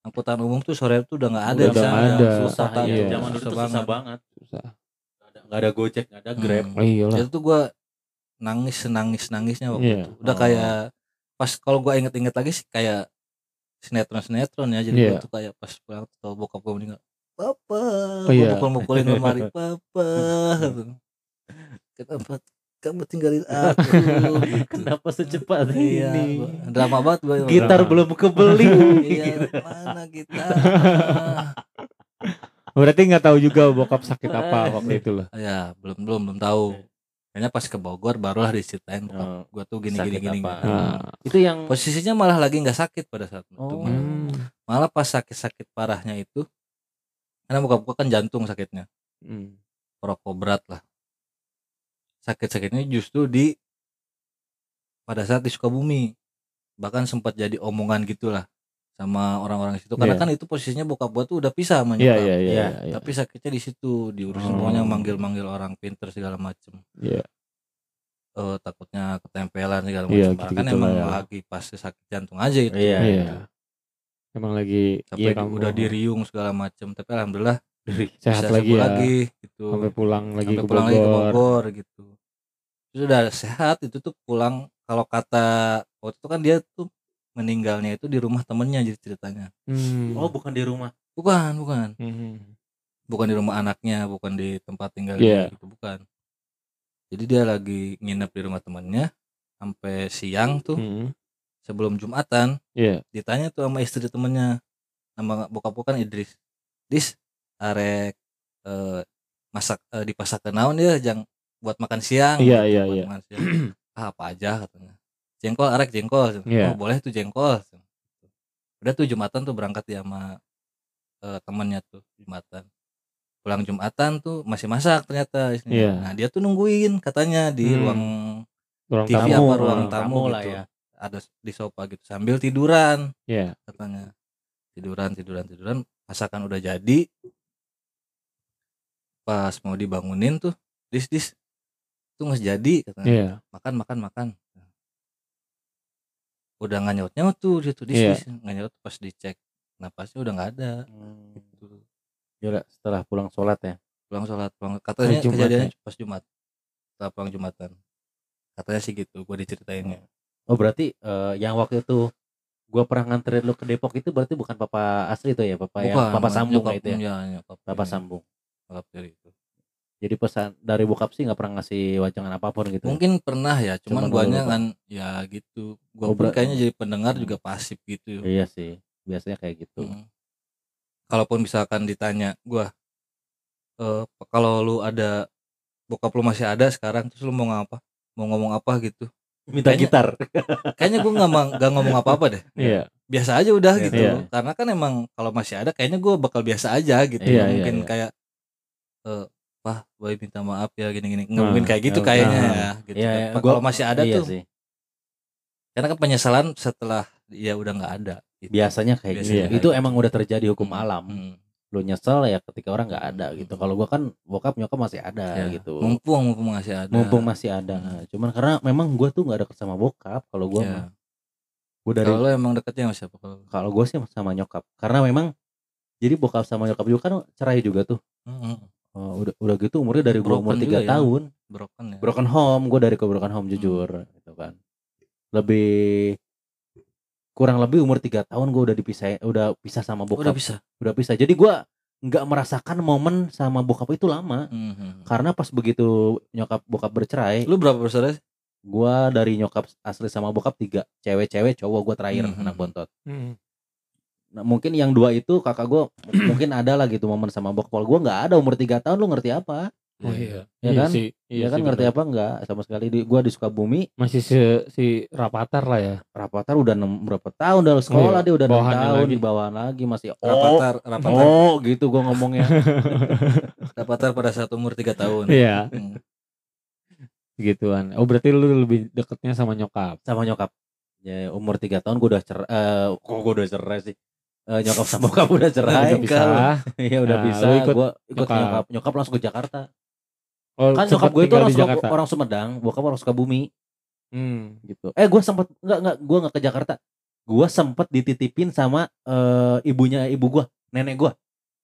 angkutan umum tuh sore itu udah nggak ada Udah sana. ada. susah Kota iya. zaman dulu tuh susah banget susah nggak ada, nggak ada gojek nggak ada grab Hmm. iyalah Itu tuh gua nangis senangis nangisnya waktu Iya. itu. Udah Oh. kayak pas kalau gua inget-inget lagi sih kayak sinetron sinetron ya. Jadi gua tuh kayak pas pulang tuh bokap gua meninggal. Papa, Oh, iya. mukul-mukulin lemari, papa. Kenapa kamu tinggalin aku gitu. Kenapa secepat iya ini? drama banget gua Gitar Drama. belum kebeli. iya mana gitar Berarti nggak tahu juga bokap sakit apa waktu itu loh. ya belum belum belum tahu kayaknya pas ke Bogor barulah diceritain bokap Oh, gua tuh gini sakit gini gini, apa? gini. Nah, Itu yang posisinya malah lagi nggak sakit pada saat itu Oh. Hmm, malah pas sakit-sakit parahnya itu karena bokap gua kan jantung sakitnya hmm. perokok berat lah sakit-sakitnya justru di pada saat di Sukabumi bahkan sempat jadi omongan gitulah sama orang-orang situ karena Iya. kan itu posisinya bokap gua tuh udah pisah sama Iya nyokap. iya iya. Iya, iya. tapi sakitnya di situ diurusin Oh. pokoknya manggil-manggil orang pinter segala macem Iya. Eh, takutnya ketempelan segala Iya, macam kan gitu-gitu emang lah ya. lagi pas sakit jantung aja itu Iya, Iya. iya. Emang lagi sampai iya di- kamu udah diriung segala macem tapi alhamdulillah sehat bisa lagi ya. lagi gitu Sampai pulang lagi sampai ke pulang lagi ke. Bogor gitu Terus udah sehat itu tuh pulang kalau kata waktu itu kan dia tuh meninggalnya itu di rumah temennya jadi ceritanya Hmm. Oh, bukan di rumah. bukan bukan Hmm. bukan di rumah anaknya bukan di tempat tinggal Iya. dia gitu bukan jadi dia lagi nginep di rumah temennya sampai siang tuh Hmm. sebelum jumatan Iya. ditanya tuh sama istri temennya nama bokap gua kan Idris Dis arek eh, masak eh, dipasak ke naon ya jang buat makan siang Iya, gitu, iya, iya. ah, apa aja katanya jengkol arek jengkol Iya. oh boleh tuh jengkol udah tuh jumatan tuh berangkat ya sama eh, temennya tuh jumatan pulang jumatan tuh masih masak ternyata istrinya. Iya. nah dia tuh nungguin katanya di Hmm. ruang Ruang TV tamu. apa ruang tamu, tamu lah gitu ya. ada di sofa gitu sambil tiduran Iya. katanya tiduran tiduran tiduran masakan udah jadi pas mau dibangunin tuh dis dis tuh nggak jadi katanya. Iya. makan makan makan. Udah nggak nyaut nyaut tuh gitu dis Iya. dis nggak nyaut pas dicek napasnya udah nggak ada. Gitu. Gila, setelah pulang sholat ya. pulang sholat pulang. Katanya Jumat kejadiannya pas jumat. Setelah pulang jumatan. Katanya sih gitu gue diceritainnya. Oh, berarti eh, yang waktu itu gua pernah nganterin lu ke Depok itu berarti bukan papa asli itu ya, papa yang papa sambung nyokap- itu ya. iya, nyokap Papa ini, sambung. nyokap dari itu Jadi pesan dari bokap sih nggak pernah ngasih wajangan apa pun gitu. mungkin pernah ya cuman Cuman guanya kan ya gitu gua Oh, pun kayaknya jadi pendengar Hmm. juga pasif gitu Iya sih, biasanya kayak gitu. Mm. kalaupun misalkan ditanya gua eh kalau lu ada bokap lu masih ada sekarang terus lu mau ngapa mau ngomong apa gitu Minta Kayaknya- gitar. kayaknya gua nggak nggak ngomong apa apa deh Iya. biasa aja udah Iya, gitu iya. karena kan emang kalau masih ada kayaknya gua bakal biasa aja gitu Iya, iya, mungkin iya. kayak eh Wah, boy minta maaf ya gini-gini. Nggak Nah, mungkin kayak gitu ya, kayaknya nah. ya. Gitu. Iya, kan. Kalau gua- masih ada iya tuh, sih. karena kan penyesalan setelah ya udah nggak ada. gitu. Biasanya kayak Biasanya gitu. kayak Itu gitu. emang udah terjadi hukum Hmm, alam. hmm. Lu nyesel ya ketika orang nggak ada gitu. Hmm. Kalau gua kan bokap nyokap masih ada Ya, gitu. Mumpung mumpung masih ada. Mumpung masih ada. Hmm. Cuman karena memang gua tuh nggak deket sama bokap. Kalau gua Ya. mah. Gua dari Kalau emang deketnya sama siapa? Kalau gue sih sama nyokap karena memang jadi bokap sama nyokap juga kan cerai juga tuh Hmm, Oh, udah udah gitu umurnya dari gua umur tiga ya. tahun broken ya. broken home gue dari ke broken home jujur gitu kan lebih kurang lebih umur tiga tahun gue udah dipisah udah pisah sama Oh, bokap udah bisa. udah pisah jadi gua nggak merasakan momen sama bokap itu lama Hmm, hmm. karena pas begitu nyokap bokap bercerai Lu berapa bersaudara? sih? gua dari nyokap asli sama bokap tiga cewek-cewek cowok gua terakhir Hmm, anak hmm. bontot Hmm. Nah, mungkin yang dua itu kakak gue mungkin ada lah gitu momen sama bokap Kalau gue nggak ada umur tiga tahun lu ngerti apa Oh iya. Ya Iya kan? sih. ya sih, kan ngerti bener. apa enggak sama sekali di gue di Sukabumi Masih si, si Rapatar lah ya. Rapatar udah enam berapa tahun udah sekolah iya. dia udah enam tahun lagi. di bawahan lagi masih oh Rapatar, rapatar, oh gitu gue ngomongnya rapatar pada saat umur 3 tahun. Iya. Hmm. Gituan. Oh berarti lu lebih deketnya sama nyokap. sama nyokap ya umur tiga tahun gue udah cerai eh kok gue udah cerai sih Eh, nyokap sama bokap udah cerai Udah pisah. Iya udah Nah, bisa ikut gue ikut nyokap. nyokap nyokap langsung ke Jakarta Oh, kan nyokap gue itu orang, Suka- orang Sumedang bokap orang Sukabumi Hmm. gitu. Eh gue sempet nggak nggak gue nggak ke Jakarta. Gue sempet dititipin sama eh, ibunya ibu gue, nenek gue.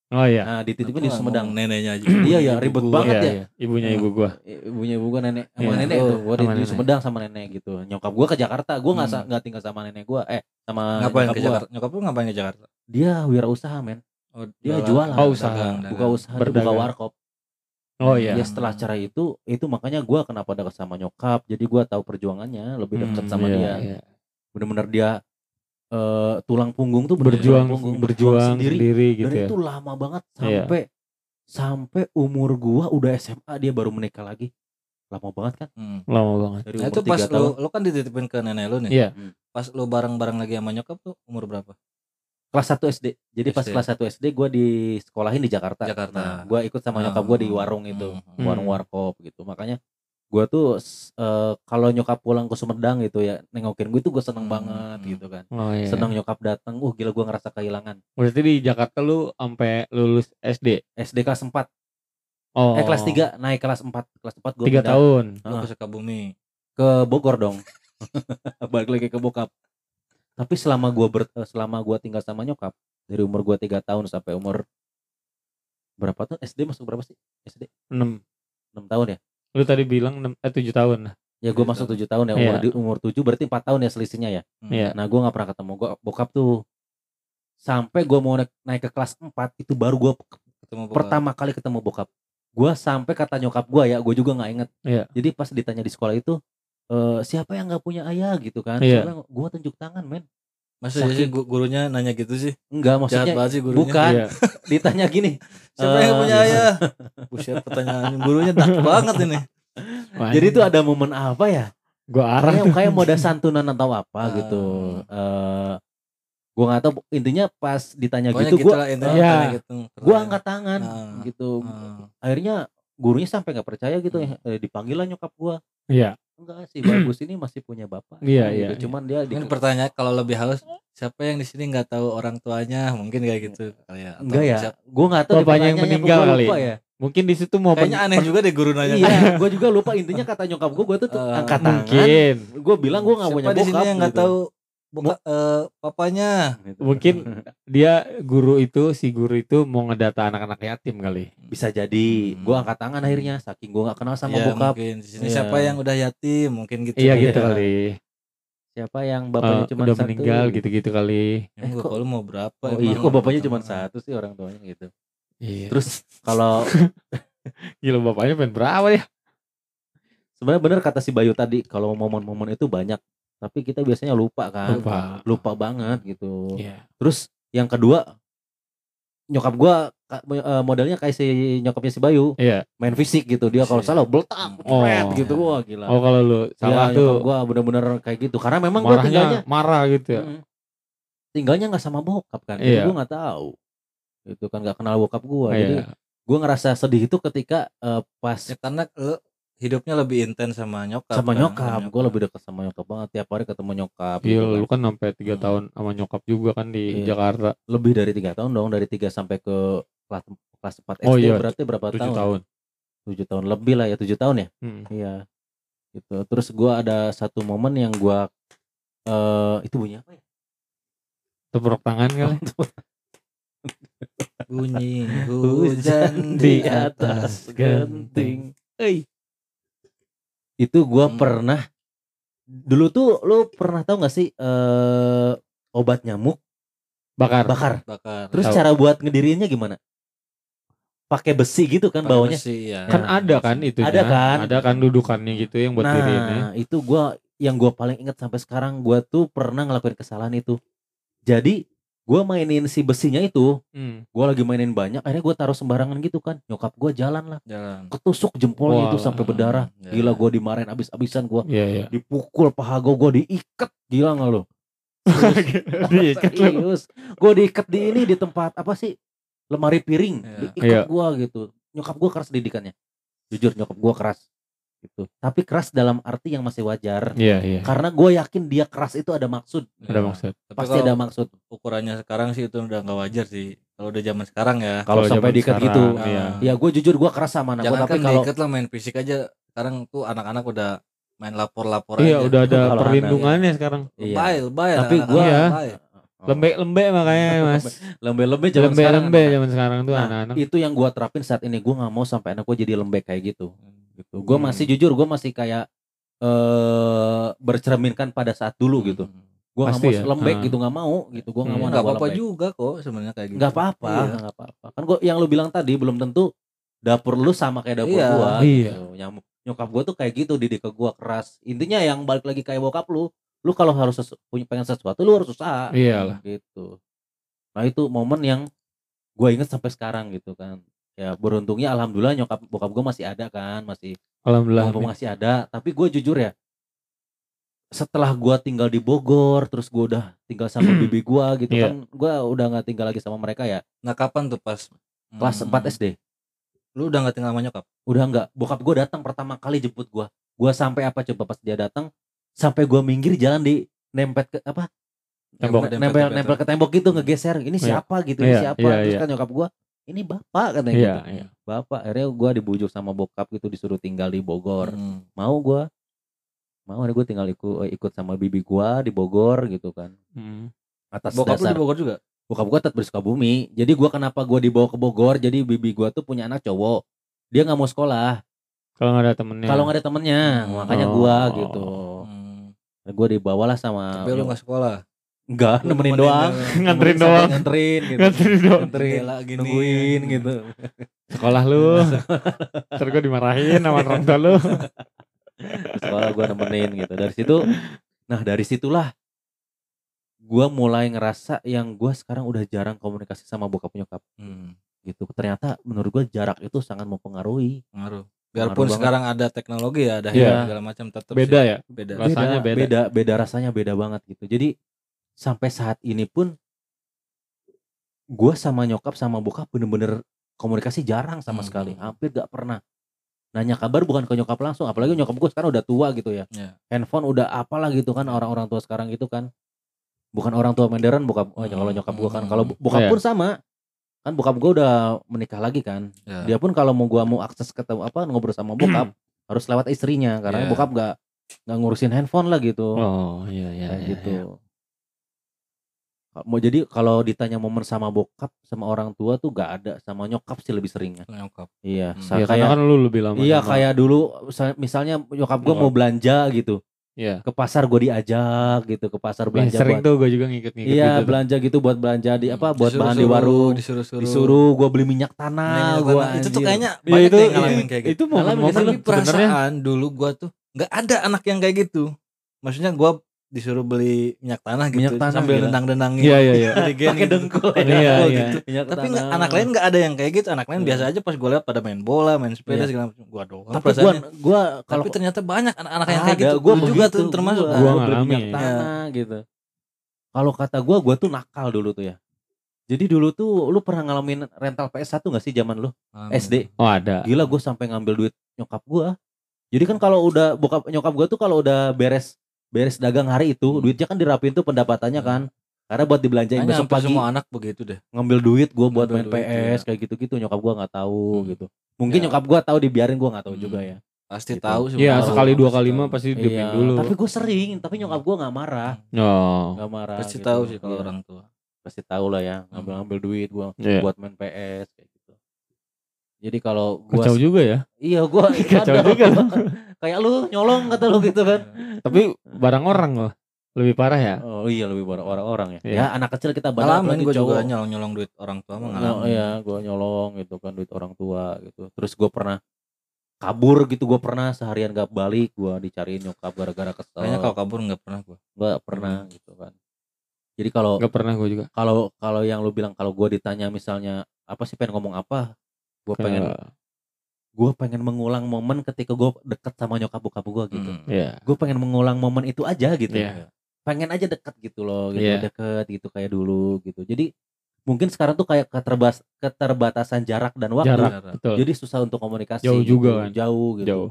Oh iya. Nah dititipin di Sumedang. neneknya aja. Iya, Ibu ribet gua. banget Iya, ya. iya. Ibunya ibu gua. Ibunya ibu gue nenek sama Iya. nenek Oh, tuh. Gue di, nenek. Sumedang sama nenek gitu. Nyokap gue ke Jakarta. Gue nggak Hmm. sa- nggak tinggal sama nenek gue. Eh sama Ngapain nyokap ke gua. Jakarta? Nyokap lu ngapain ke Jakarta? Dia wirausaha men. Oh, Dia jualan. Oh, usaha. dagang, Buka usaha dia buka Berdagang. warkop. Oh iya. Ya setelah cerai itu itu makanya gua kenapa dekat sama nyokap. Jadi gua tahu perjuangannya lebih dekat Hmm, sama Iya, dia. iya. Bener-bener dia eh, tulang punggung tuh Berjuang punggung, berjuang sendiri. sendiri, Dan gitu ya. itu lama banget Iya. sampai sampai umur gua udah SMA dia baru menikah lagi. Lama banget kan? Hmm. Lama banget. Dari Nah itu pas tahun. lu, lu kan dititipin ke nenek lu nih. Iya. Pas lu bareng-bareng lagi sama nyokap tuh umur berapa? kelas 1 SD. Jadi pas SD. kelas 1 SD gua di sekolahin di Jakarta. Jakarta. Nah, gua ikut sama nyokap gua di Hmm, warung itu, hmm, warung warkop gitu. Makanya gua tuh eh, kalau nyokap pulang ke Sumedang gitu ya, nengokin gue itu gue seneng Hmm, banget gitu kan. Oh iya. Seneng nyokap datang, uh gila gua ngerasa kehilangan. Berarti di Jakarta lu sampai lulus SD. SD kelas 4, Oh. eh kelas 3 naik kelas 4. Kelas 4 gua Tiga pindah tahun. Lu Ah. ke Sukabumi. ke Bogor dong. Balik lagi ke bokap. Tapi selama gua ber, eh, selama gua tinggal sama nyokap dari umur gua 3 tahun sampai umur berapa tuh SD masuk berapa sih? SD 6. 6 tahun ya? Lu tadi bilang 6, eh 7 tahun. Ya gue Tujuh masuk tahun. 7 tahun ya umur Iya. di umur 7 berarti 4 tahun ya selisihnya ya. Hmm. Iya. Nah, gue nggak pernah ketemu gua bokap tuh. Sampai gue mau naik, naik ke kelas 4 itu baru gue Ketemu bokap. pertama kali ketemu bokap. Gue sampai kata nyokap gue ya, gue juga nggak inget. Iya. Jadi pas ditanya di sekolah itu eh siapa yang nggak punya ayah gitu kan? Soalnya gue tunjuk tangan men. Masa iya Saking- sih gu- gurunya nanya gitu sih? Enggak Jahat maksudnya banget sih gurunya. bukan. Iya. ditanya gini. Siapa yang punya ayah? Buset pertanyaan gurunya dark banget ini. Wah, Jadi itu ada momen apa ya? gua arah Kayak kayak mau ada santunan atau apa Ah. gitu. Eh gue nggak tahu intinya pas ditanya Pokoknya gitu gue intinya Iya. gitu. gue angkat tangan Nah. gitu Ah. akhirnya gurunya sampai nggak percaya gitu eh, dipanggil lah nyokap gue Iya. Enggak sih bagus ini masih punya bapak Iya, gitu. iya, iya. cuman dia di, Mungkin pertanyaan kalau lebih halus siapa yang di sini nggak tahu orang tuanya mungkin kayak gitu kali ya. Atau enggak ya siapa- gue nggak tahu Bapaknya yang meninggal kali. lupa ya Mungkin di situ mau Kayaknya aneh juga deh guru nanya. iya gue juga lupa intinya kata nyokap gue gue tuh, tuh Ah, angkat tangan mungkin gue bilang gue nggak Siapa punya di bokap sini yang nggak gitu. tahu boka- eh, papanya? Gitu. Mungkin dia guru itu si guru itu mau ngedata anak-anak yatim kali. bisa jadi Hmm. gue angkat tangan akhirnya saking gue nggak kenal sama Ya, bokap mungkin di sini Iya. siapa yang udah yatim mungkin gitu. Iya kali gitu ya. kali. siapa yang bapaknya cuma udah satu meninggal gitu-gitu kali. Emang Eh, gua kok- kalau mau berapa? oh iya kok bapaknya cuma satu sih orang tuanya gitu Iya. terus kalau Gila bapaknya pengen berapa ya? sebenarnya bener kata si Bayu tadi kalau momen-momen itu banyak tapi kita biasanya lupa kan Lupa. lupa banget gitu Iya. terus yang kedua nyokap gua eh, modelnya kayak si nyokapnya si Bayu Iya. main fisik gitu dia kalau Fisik. salah beltak Oh. jepret gitu wah gila Oh kalau lu salah ya, tuh nyokap gua bener-bener kayak gitu karena memang gua tinggalnya marahnya marah gitu ya. Mm. tinggalnya nggak sama bokap kan jadi Iya. gua nggak tahu itu kan nggak kenal bokap gua jadi Iya. gua ngerasa sedih itu ketika eh, pas Ya karena lu hidupnya lebih intens sama nyokap. sama kan, nyokap gue lebih dekat sama nyokap banget tiap hari ketemu nyokap Iya, gitu kan. lu kan sampai tiga Hmm. tahun sama nyokap juga kan di Iya. Jakarta. lebih dari tiga tahun dong dari tiga sampai ke kelas kelas 4 SD Oh iya, berarti berapa Tujuh tahun tahun. tujuh tahun lebih lah ya tujuh tahun ya Hmm. iya gitu terus gua ada satu momen yang gua eh itu bunyi apa ya Tepuk tangan kali. bunyi hujan di atas genting Eh, itu gua Hmm. pernah dulu tuh lu pernah tahu nggak sih eh obat nyamuk bakar. bakar bakar. terus Tahu. cara buat ngediriinnya gimana pakai besi gitu kan bawahnya besi, ya. Kan Nah, ada kan itu. Ada kan? Ada kan dudukannya gitu yang buat. Nah, itu gua yang gua paling ingat sampai sekarang gua tuh pernah ngelakuin kesalahan itu. Jadi gua mainin si besinya itu, Hmm. gua lagi mainin banyak, akhirnya gua taruh sembarangan gitu kan. Nyokap gua jalan lah, jalan. ketusuk jempolnya itu sampai berdarah. Ya. Gila gua dimarahin abis-abisan gua. Iya, iya. Dipukul paha gua, gua diikat. Gila nggak lo? Diikat lu. Serius. Gua diikat di ini di tempat apa sih? Lemari piring. Iya. Diikat Iya. gua gitu. Nyokap gua keras didikannya. Jujur nyokap gua keras. Gitu. Tapi keras dalam arti yang masih wajar. Iya, iya. Karena gue yakin dia keras itu ada maksud, Ada Ya. maksud. Tapi pasti ada maksud. ukurannya sekarang sih itu udah nggak wajar sih. Kalau udah zaman sekarang ya. Kalau sampai diikat sekarang, gitu, Iya. ya gue jujur gue keras sama anak gue. Jangan Tapi kan kalau diikat lah main fisik aja. Sekarang tuh anak-anak udah main lapor-lapor Iya, aja. udah ada perlindungannya sekarang. Iya. Lebay, lebay. Tapi anak-anak gua- Lembek-lembek makanya, Mas. lembe-lembe zaman sekarang. Lembek-lembek zaman sekarang tuh Nah, anak-anak. itu yang gue terapin saat ini. Gue nggak mau sampai anak gue jadi lembek kayak gitu. Gitu. Gue Hmm. masih jujur, gue masih kayak eh bercerminkan pada saat dulu gitu. Hmm. Gue nggak mau ya? lembek Ah. gitu nggak mau gitu. Gue nggak Hmm. mau Nggak gua apa-apa lembek. juga kok sebenarnya kayak gitu. Nggak apa-apa, Iya. apa-apa. Kan gue yang lu bilang tadi belum tentu dapur lu sama kayak dapur Iya. gua Iya. gitu. Nyamuk nyokap gua tuh kayak gitu didik ke gua keras intinya yang balik lagi kayak bokap lu lu kalau harus sesu- punya pengen sesuatu lu harus usaha. Iyalah. gitu. Nah itu momen yang gua inget sampai sekarang gitu kan. Ya beruntungnya alhamdulillah nyokap bokap gua masih ada kan masih Alhamdulillah. masih ada. Tapi gue jujur ya setelah gua tinggal di Bogor terus gua udah tinggal sama bibi gua gitu Iya. kan gua udah nggak tinggal lagi sama mereka ya. Nah kapan tuh pas? Kelas hmm, 4 SD Lu udah gak tinggal sama nyokap? udah nggak. Bokap gua datang pertama kali jemput gua. Gua sampai apa coba pas dia datang sampai gua minggir jalan di nempet ke apa Tembok. Dempet- nempel dempet- nempel ke tembok gitu ngegeser ini Iya. siapa gitu ini Iya, siapa iya, terus iya. kan nyokap gua ini bapak katanya Iya, gitu iya. bapak akhirnya gua dibujuk sama bokap gitu disuruh tinggal di Bogor Hmm. mau gua mau ada gue tinggal ikut ikut sama bibi gua di Bogor gitu kan Hmm. atas Bokap lu dasar di Bogor juga? bokap gua tetap di Sukabumi jadi gua kenapa gua dibawa ke Bogor jadi bibi gua tuh punya anak cowok dia nggak mau sekolah Kalau nggak ada temennya. kalau nggak ada temennya makanya gua Oh. gitu Hmm. Gua dibawalah sama Tapi lu gak sekolah? enggak nemenin nemenin doang doang. Nganterin Nemenin sampai doang. nganterin gitu Nganterin doang. nganterin gini. nungguin gitu Sekolah lu. Ntar gue dimarahin sama orang tua lu. Sekolah gua nemenin gitu dari situ nah dari situlah gua mulai ngerasa yang gua sekarang udah jarang komunikasi sama bokap nyokap Hmm. gitu ternyata menurut gua jarak itu sangat mempengaruhi Pengaruh. Biarpun sekarang ada teknologi ya, ada Iya. handphone segala macam tetap Beda ya. beda. Rasanya beda, beda. beda beda rasanya beda banget gitu jadi sampai saat ini pun gua sama nyokap sama bokap bener-bener komunikasi jarang sama Hmm. sekali hampir gak pernah nanya kabar bukan ke nyokap langsung apalagi nyokap gua sekarang udah tua gitu ya Iya. handphone udah apalah gitu kan orang-orang tua sekarang gitu kan bukan orang tua modern bokap oh, kalau nyokap gua kan kalau Hmm. bokap Iya. pun sama kan bokap gua udah menikah lagi kan Ya. dia pun kalau mau gua mau akses ketemu apa ngobrol sama bokap harus lewat istrinya karena Iya. bokap gak nggak ngurusin handphone lah gitu Oh iya iya. kayak iya, gitu iya. mau jadi kalau ditanya momen sama bokap sama orang tua tuh gak ada sama nyokap sih lebih seringnya nyokap. iya Hmm. Iya, karena kayak kan lu lebih lama. iya sama- kayak dulu sa- misalnya nyokap gua Bokap. mau belanja gitu Iya. ke pasar gua diajak gitu ke pasar belanja sering buat tuh gue juga ngikut-ngikut iya gitu. belanja gitu buat belanja di apa buat bahan di Disuruh-suruh, warung disuruh-suruh. disuruh gua beli minyak tanah Minyak gua tanah. itu tuh kayaknya banyak itu yang ngalamin kayak gitu. itu momen-momen Tapi perasaan dulu gua tuh nggak ada anak yang kayak gitu. Maksudnya gua disuruh beli minyak tanah gitu Minyak tanah, sambil dendang-dendangin. Iya iya iya. Gen pakai gitu. dengkul Pakai Iya, iya. gitu. minyak Tapi tanah. nggak- anak lain nggak ada yang kayak gitu. Anak lain Iya. biasa aja pas gue lihat pada main bola, main sepeda Iya. segala macam. Gua doang tapi gua perasaannya. gua kalau Tapi ternyata banyak anak-anak yang kayak gitu. gua Lu juga tuh termasuk. kan? Gua beli ngalami, minyak ya. tanah gitu kalau kata gua gua tuh nakal dulu tuh ya jadi dulu tuh lu pernah ngalamin rental PS1 gak sih zaman lu Hmm. SD Oh ada. gila gue sampai ngambil duit nyokap gua jadi kan kalau udah bokap nyokap gua tuh kalau udah beres beres dagang hari itu Hmm. duitnya kan dirapin tuh pendapatannya kan karena buat dibelanjain Kayaknya besok pagi semua anak begitu deh. ngambil duit gua buat Ngambil main duit, PS iya. kayak gitu-gitu nyokap gua nggak tahu Hmm. gitu mungkin Ya. nyokap gua tahu dibiarin gua nggak tahu Hmm. juga ya Pasti Gitu. tahu sih. Iya tahu. sekali dua kali mah pasti diemin Iya, dulu. tapi gue sering tapi nyokap gua nggak marah Oh. nggak marah Pasti gitu. tahu sih kalau Iya. orang tua. pasti tahu lah ya ngambil ngambil duit gua Iya. buat main PS kayak gitu jadi kalau gua Kacau juga ya. iya gua Kacau ada, juga kayak lu nyolong kata lu gitu kan Tapi barang orang loh. Lebih parah ya. oh iya lebih banyak orang-orang ya Iya. ya anak kecil kita banyak Ngalamin gue juga cowok. nyolong nyolong duit orang tua mah Oh, iya gua nyolong gitu kan duit orang tua gitu terus gua pernah kabur gitu gua pernah seharian gak balik gua dicariin nyokap gara-gara kesel Kayaknya kalau kabur nggak pernah gue. gak pernah gitu kan jadi kalau Gak pernah gue juga. kalau kalau yang lu bilang kalau gua ditanya misalnya apa sih pengen ngomong apa gua pengen gue pengen mengulang momen ketika gue deket sama nyokap bokap gue gitu Hmm. Iya. gue pengen mengulang momen itu aja gitu Iya. pengen aja deket gitu loh gitu Iya. deket gitu kayak dulu gitu jadi mungkin sekarang tuh kayak keterbas keterbatasan jarak dan waktu Jarak. Betul. jadi susah untuk komunikasi Jauh gitu. juga kan. jauh gitu Jauh.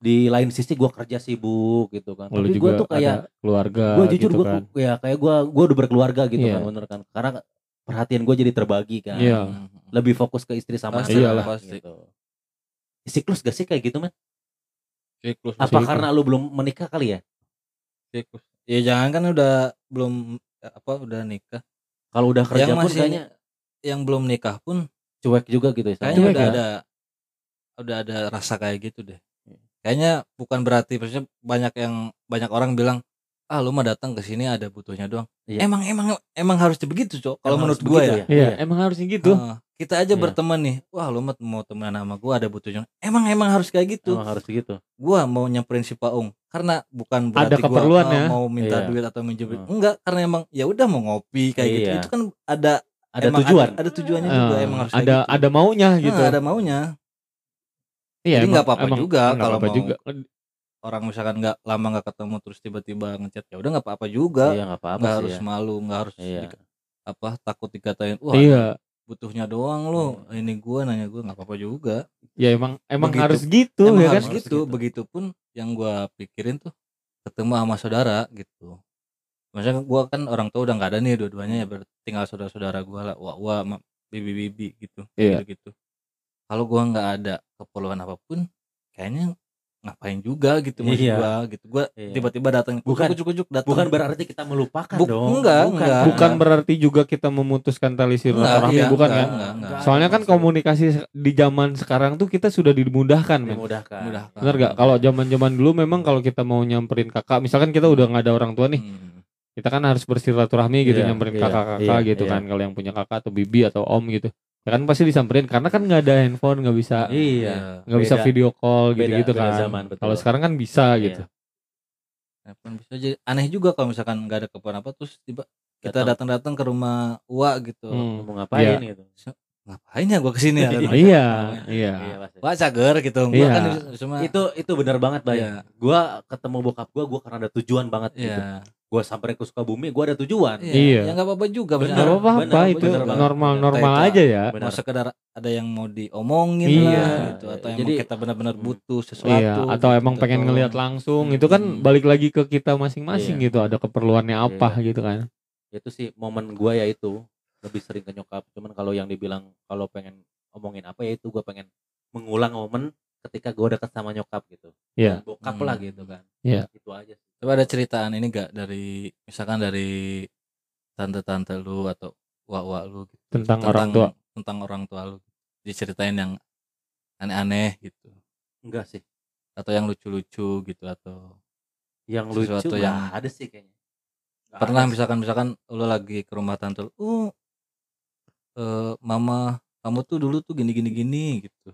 di lain sisi gue kerja sibuk gitu kan Lu tapi gue tuh kayak keluarga gue jujur gitu gue kan. ya kayak gue gue udah berkeluarga gitu Iya. kan bener kan karena perhatian gue jadi terbagi kan Iya. Lebih fokus ke istri sama anak iyalah. pasti. gitu. siklus gak sih kayak gitu men Siklus. apa Siklus. karena lu belum menikah kali ya Siklus. Ya jangan kan udah belum apa udah nikah. kalau udah kerja Yang pun masih- kayaknya Yang belum nikah pun cuek juga gitu ya kayaknya Cuek udah ya? ada udah ada rasa kayak gitu deh. Kayaknya bukan berarti maksudnya banyak yang banyak orang bilang ah lu mah datang ke sini ada butuhnya doang Iya. emang emang emang harus begitu cok kalau menurut gua begitu ya, Iya, Iya. emang harusnya gitu. Heeh. kita aja Iya. berteman nih wah lu mah mau temenan sama gua ada butuhnya emang emang harus kayak gitu Emang harus gitu. gua mau nyamperin si Paung karena bukan Ada berarti keperluan gua uh, ya. mau minta Iya. duit atau minjem duit. Hmm. enggak karena emang ya udah mau ngopi kayak gitu Iya. itu kan ada Ada emang tujuan. ada, ada tujuannya juga Eh, emang harus kayak ada gitu. ada maunya Nah, gitu. ada maunya Iya, jadi emang- nggak apa-apa emang- juga kalau apa-apa mau- juga. Orang misalkan nggak lama nggak ketemu terus tiba-tiba ngechat ya udah nggak apa-apa juga Iya nggak apa-apa sih harus ya. malu nggak harus Iya. di- apa takut dikatain wah Iya, butuhnya doang lo ini gua nanya gua nggak apa-apa juga ya emang emang Begitu. harus gitu emang ya kan. harus gitu begitupun yang gua pikirin tuh ketemu sama saudara gitu maksudnya gua kan orang tua udah nggak ada nih dua-duanya ya tinggal saudara-saudara gua lah wah wah ma- bibi-bibi gitu Iya. gitu gitu kalau gua nggak ada keperluan apa pun kayaknya ngapain juga gitu maksud Iya. gua gitu gua Iya. tiba-tiba datang Bukan- kucuk-kucuk datang Bukan berarti kita melupakan Buk- dong. enggak, enggak. Bukan berarti juga kita memutuskan tali silaturahmi iya, bukan enggak, kan. enggak, enggak. Soalnya kan komunikasi di zaman sekarang tuh kita sudah dimudahkan, dimudahkan. Mudah. Bener gak? Kalau zaman-zaman dulu memang kalau kita mau nyamperin kakak, misalkan kita udah nggak ada orang tua nih, Hmm. kita kan harus bersilaturahmi gitu Iya, nyamperin iya, kakak-kakak iya, gitu iya. kan. Kalau yang punya kakak atau bibi atau om gitu, ya kan pasti disamperin karena kan nggak ada handphone, nggak bisa Iya. nggak bisa video call Beda- gitu-gitu beda kan. zaman, betul. Kalau sekarang kan bisa Iya. gitu. Telepon bisa jadi aneh juga kalau misalkan nggak ada keperluan apa terus tiba kita Datang. datang-datang ke rumah Ua gitu Hmm. Mau ngapain Iya. gitu. ngapain ya gua ke sini ya Iya, iya. Iya. Wah cager gitu gua Iya. kan cuma Itu itu benar banget, Bay. Iya. Gua ketemu bokap gua, gua karena ada tujuan banget gitu. Iya. Gua sampai ke Sukabumi, gua ada tujuan. Iya. Ya nggak apa-apa juga Bener, misalnya apa-apa bener, itu bener normal-normal Kita- aja ya. Benar. mau sekedar ada yang mau diomongin Iya. lah gitu atau Jadi- emang kita benar-benar Hmm. butuh sesuatu Iya, atau gitu, emang kita pengen ngelihat langsung itu kan Hmm. balik lagi ke kita masing-masing Iya. gitu. Ada keperluannya apa gitu kan. Itu sih momen gua ya itu lebih sering ke nyokap. Cuman kalau yang dibilang kalau pengen ngomongin apa ya itu gua pengen mengulang momen ketika gua deket sama nyokap gitu. Iya. Dan Bokap Hmm. lah gitu kan. Iya. Itu aja sih. Coba ada ceritaan ini gak dari misalkan dari tante-tante lu atau wak-wak lu gitu, Tentang orang tua. tentang orang tua lu diceritain yang aneh-aneh gitu Enggak sih. atau yang lucu-lucu gitu atau Yang lucu yang- ada sih kayaknya. Nggak pernah ada sih. misalkan misalkan lu lagi ke rumah tante lu uh eh, mama kamu tuh dulu tuh gini gini gini gitu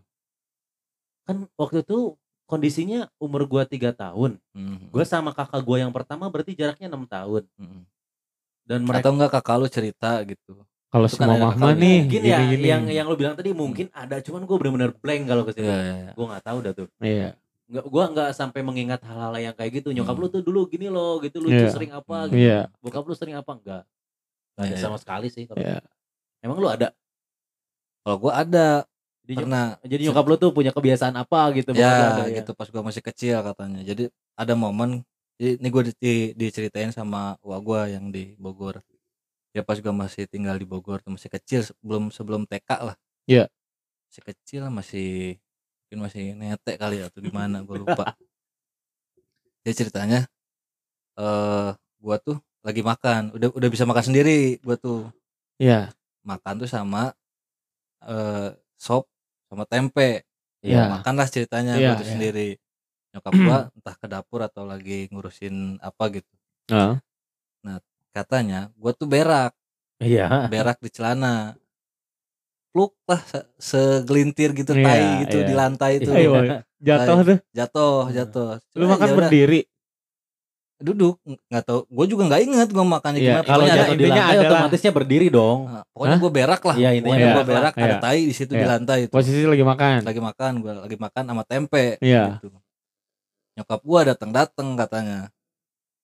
kan waktu itu kondisinya umur gua tiga tahun. Mhm. Gua sama kakak gua yang pertama berarti jaraknya enam tahun. Mhm. Dan mereka atau enggak kakak lu cerita gitu Kalau kan semua mama kakaknya. nih mungkin ya gini-gini. yang yang lu bilang tadi mungkin ada cuman gua bener-bener blank kalau ke situ. Iya, iya, iya. Gua nggak tahu dah tuh. Iya. Nggak, gua nggak sampai mengingat hal-hal yang kayak gitu. Nyokap Hmm. lu tuh dulu gini loh, gitu lucu Iya. sering apa Hmm. gitu. Iya. Bokap lu sering apa enggak? Nggak ada Iya, sama sekali sih kalau. Iya. Emang lu ada? kalau gua ada Jadi, pernah. jadi nyokap lu tuh punya kebiasaan apa gitu? ya ada, gitu pas gua masih kecil katanya. Jadi ada momen ini gue diceritain sama wak gua yang di Bogor. Ya pas gua masih tinggal di Bogor tuh masih kecil sebelum sebelum TK lah. Iya. masih kecil masih mungkin masih netek kali ya atau di mana gua lupa. Dia ceritanya eh gua tuh lagi makan. Udah udah bisa makan sendiri gua tuh. Iya. makan tuh sama eh sop sama tempe Iya. makanlah ceritanya Iya, gua tuh iya. sendiri nyokap gua entah ke dapur atau lagi ngurusin apa gitu Heeh. katanya gua tuh berak Iya. berak di celana pluk lah se- segelintir gitu Iya, tai gitu iya. di lantai itu woy. Jatuh tuh. jatuh jatuh Lu makan ya berdiri. Duduk nggak tahu gua juga nggak inget gua makannya Iya, gimana Kalau jatuh di lantai adalah- otomatisnya berdiri dong. Nah, pokoknya gua berak lah intinya pokoknya berak gua berak lah. ada tai di situ di Iya. lantai itu Posisi lagi makan. lagi makan gua lagi makan sama tempe Iya. gitu. nyokap gua datang datang katanya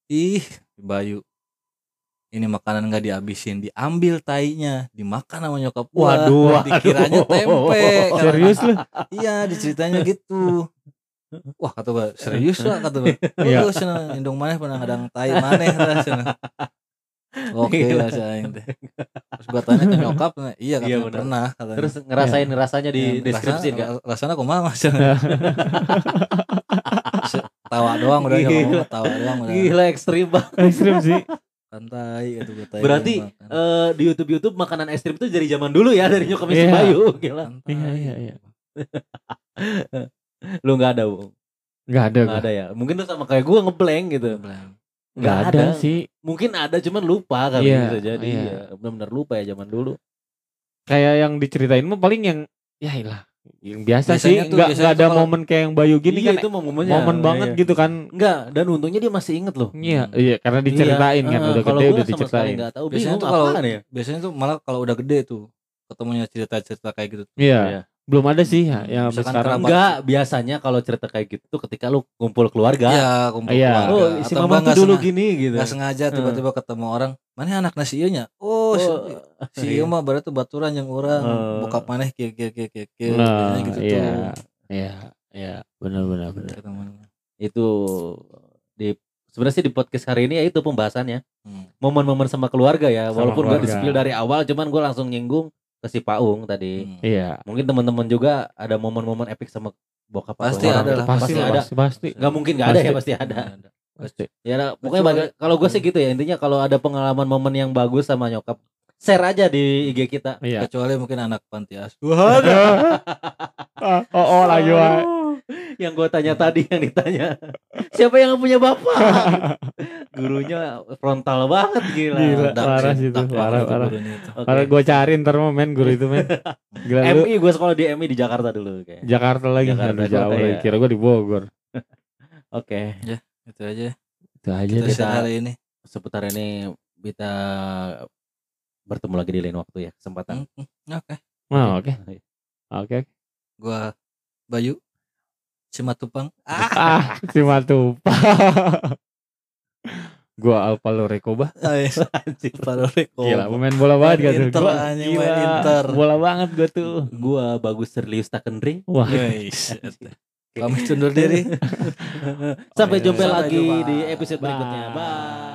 ih Bayu ini makanan nggak dihabisin diambil tainya dimakan sama nyokap gua Waduh, dikiranya tempe Serius lu? iya diceritanya gitu wah kata gua serius lah kata gua Iya. terus cenah indung maneh pernah ngadang tai maneh lah cenah oke lah saya teh terus gua tanya ke nyokap iya katanya Iya, pernah katanya Terus ngerasain rasanya di Ya, deskripsi rasa- enggak? rasanya kumaha mas. Se- tawa doang udah Gila. tawa doang udah Gila ekstrim banget. Ekstrim sih. santai gitu gue tai Berarti eh, di YouTube YouTube makanan ekstrim itu dari zaman dulu ya dari nyokapnya si Iya. Bayu. Gila. Santai. Iya, iya, iya. Lu nggak ada, Bung. Enggak ada Nggak ada ya. Mungkin lu sama kayak gua ngeblank gitu. Nggak Nggak ada ada. sih Mungkin ada cuman lupa kali Iya, bisa jadi. iya. Ya, benar-benar lupa ya zaman dulu. kayak yang diceritain mah paling yang ya ilah yang biasa sih Biasanya tuh- nggak nggak ada kalau- momen kayak yang Bayu gini iya, kan itu mau momennya. momen Iya, banget iya. gitu kan Enggak, dan untungnya dia masih inget loh. iya Hmm. iya karena diceritain kan Iya, udah eh, kalau gede udah diceritain nggak tahu Biasanya tuh kalau- ya. biasanya tuh malah kalau udah gede tuh ketemunya cerita-cerita kayak gitu iya Iya. Belum ada sih ya, sampai Misalkan sekarang kerabat. Enggak, biasanya kalau cerita kayak gitu tuh ketika lu kumpul keluarga. Iya, kumpul Iya. keluarga. Oh, si Atau mama tuh dulu sengaja- gini gitu. nggak sengaja tiba-tiba ketemu orang mana anak nasi nya Oh, oh, si, si iya. mah berarti baturan yang orang Eh. buka maneh kieu kieu kieu kieu kieu nah gitu iya tuh iya iya benar benar benar Ketemu. itu di sebenarnya sih di podcast hari ini ya itu pembahasannya Hmm. momen-momen sama keluarga ya Sama walaupun gak keluarga. di-spill dari awal cuman gue langsung nyinggung ke si Paung tadi. Hmm. iya. Mungkin teman-teman juga ada momen-momen epic sama bokap Pasti ada lah, pasti pasti ada. Pasti pasti. Nggak mungkin nggak ada ya Pasti. pasti ada. Pasti. Ya nah, pokoknya baga- kalau gue sih gitu ya intinya kalau ada pengalaman momen yang bagus sama nyokap share aja di IG kita. Iya. Kecuali mungkin anak panti asuhan. Oh, oh lagi wah yang gue tanya tadi yang ditanya siapa yang punya bapak? Gurunya frontal banget gila, Gila. Dark parah sih, itu, parah, parah. Karena gue cari ntar mau men guru itu men. Gila lu MI gue sekolah di MI di Jakarta dulu kayak Jakarta lagi Jakarta, jauh ya. Kira gue di Bogor. Oke. Itu aja. Itu aja kita deh Kita- hari ini. Seputar ini kita bertemu lagi di lain waktu ya kesempatan. Hmm. oke. Oh, Oke Oke. Gua Bayu Simatupang Ah. Si Matupa Gue Alvaro Recoba Anjing. Paroreko Gila pemain bola banget tuh? Inter, Gua gila main Inter. Bola banget gue tuh. Gua bagus Serlius Takendring Wah. Kami undur diri. sampai jumpa Sampai lagi jumpa. di episode Bye. berikutnya bye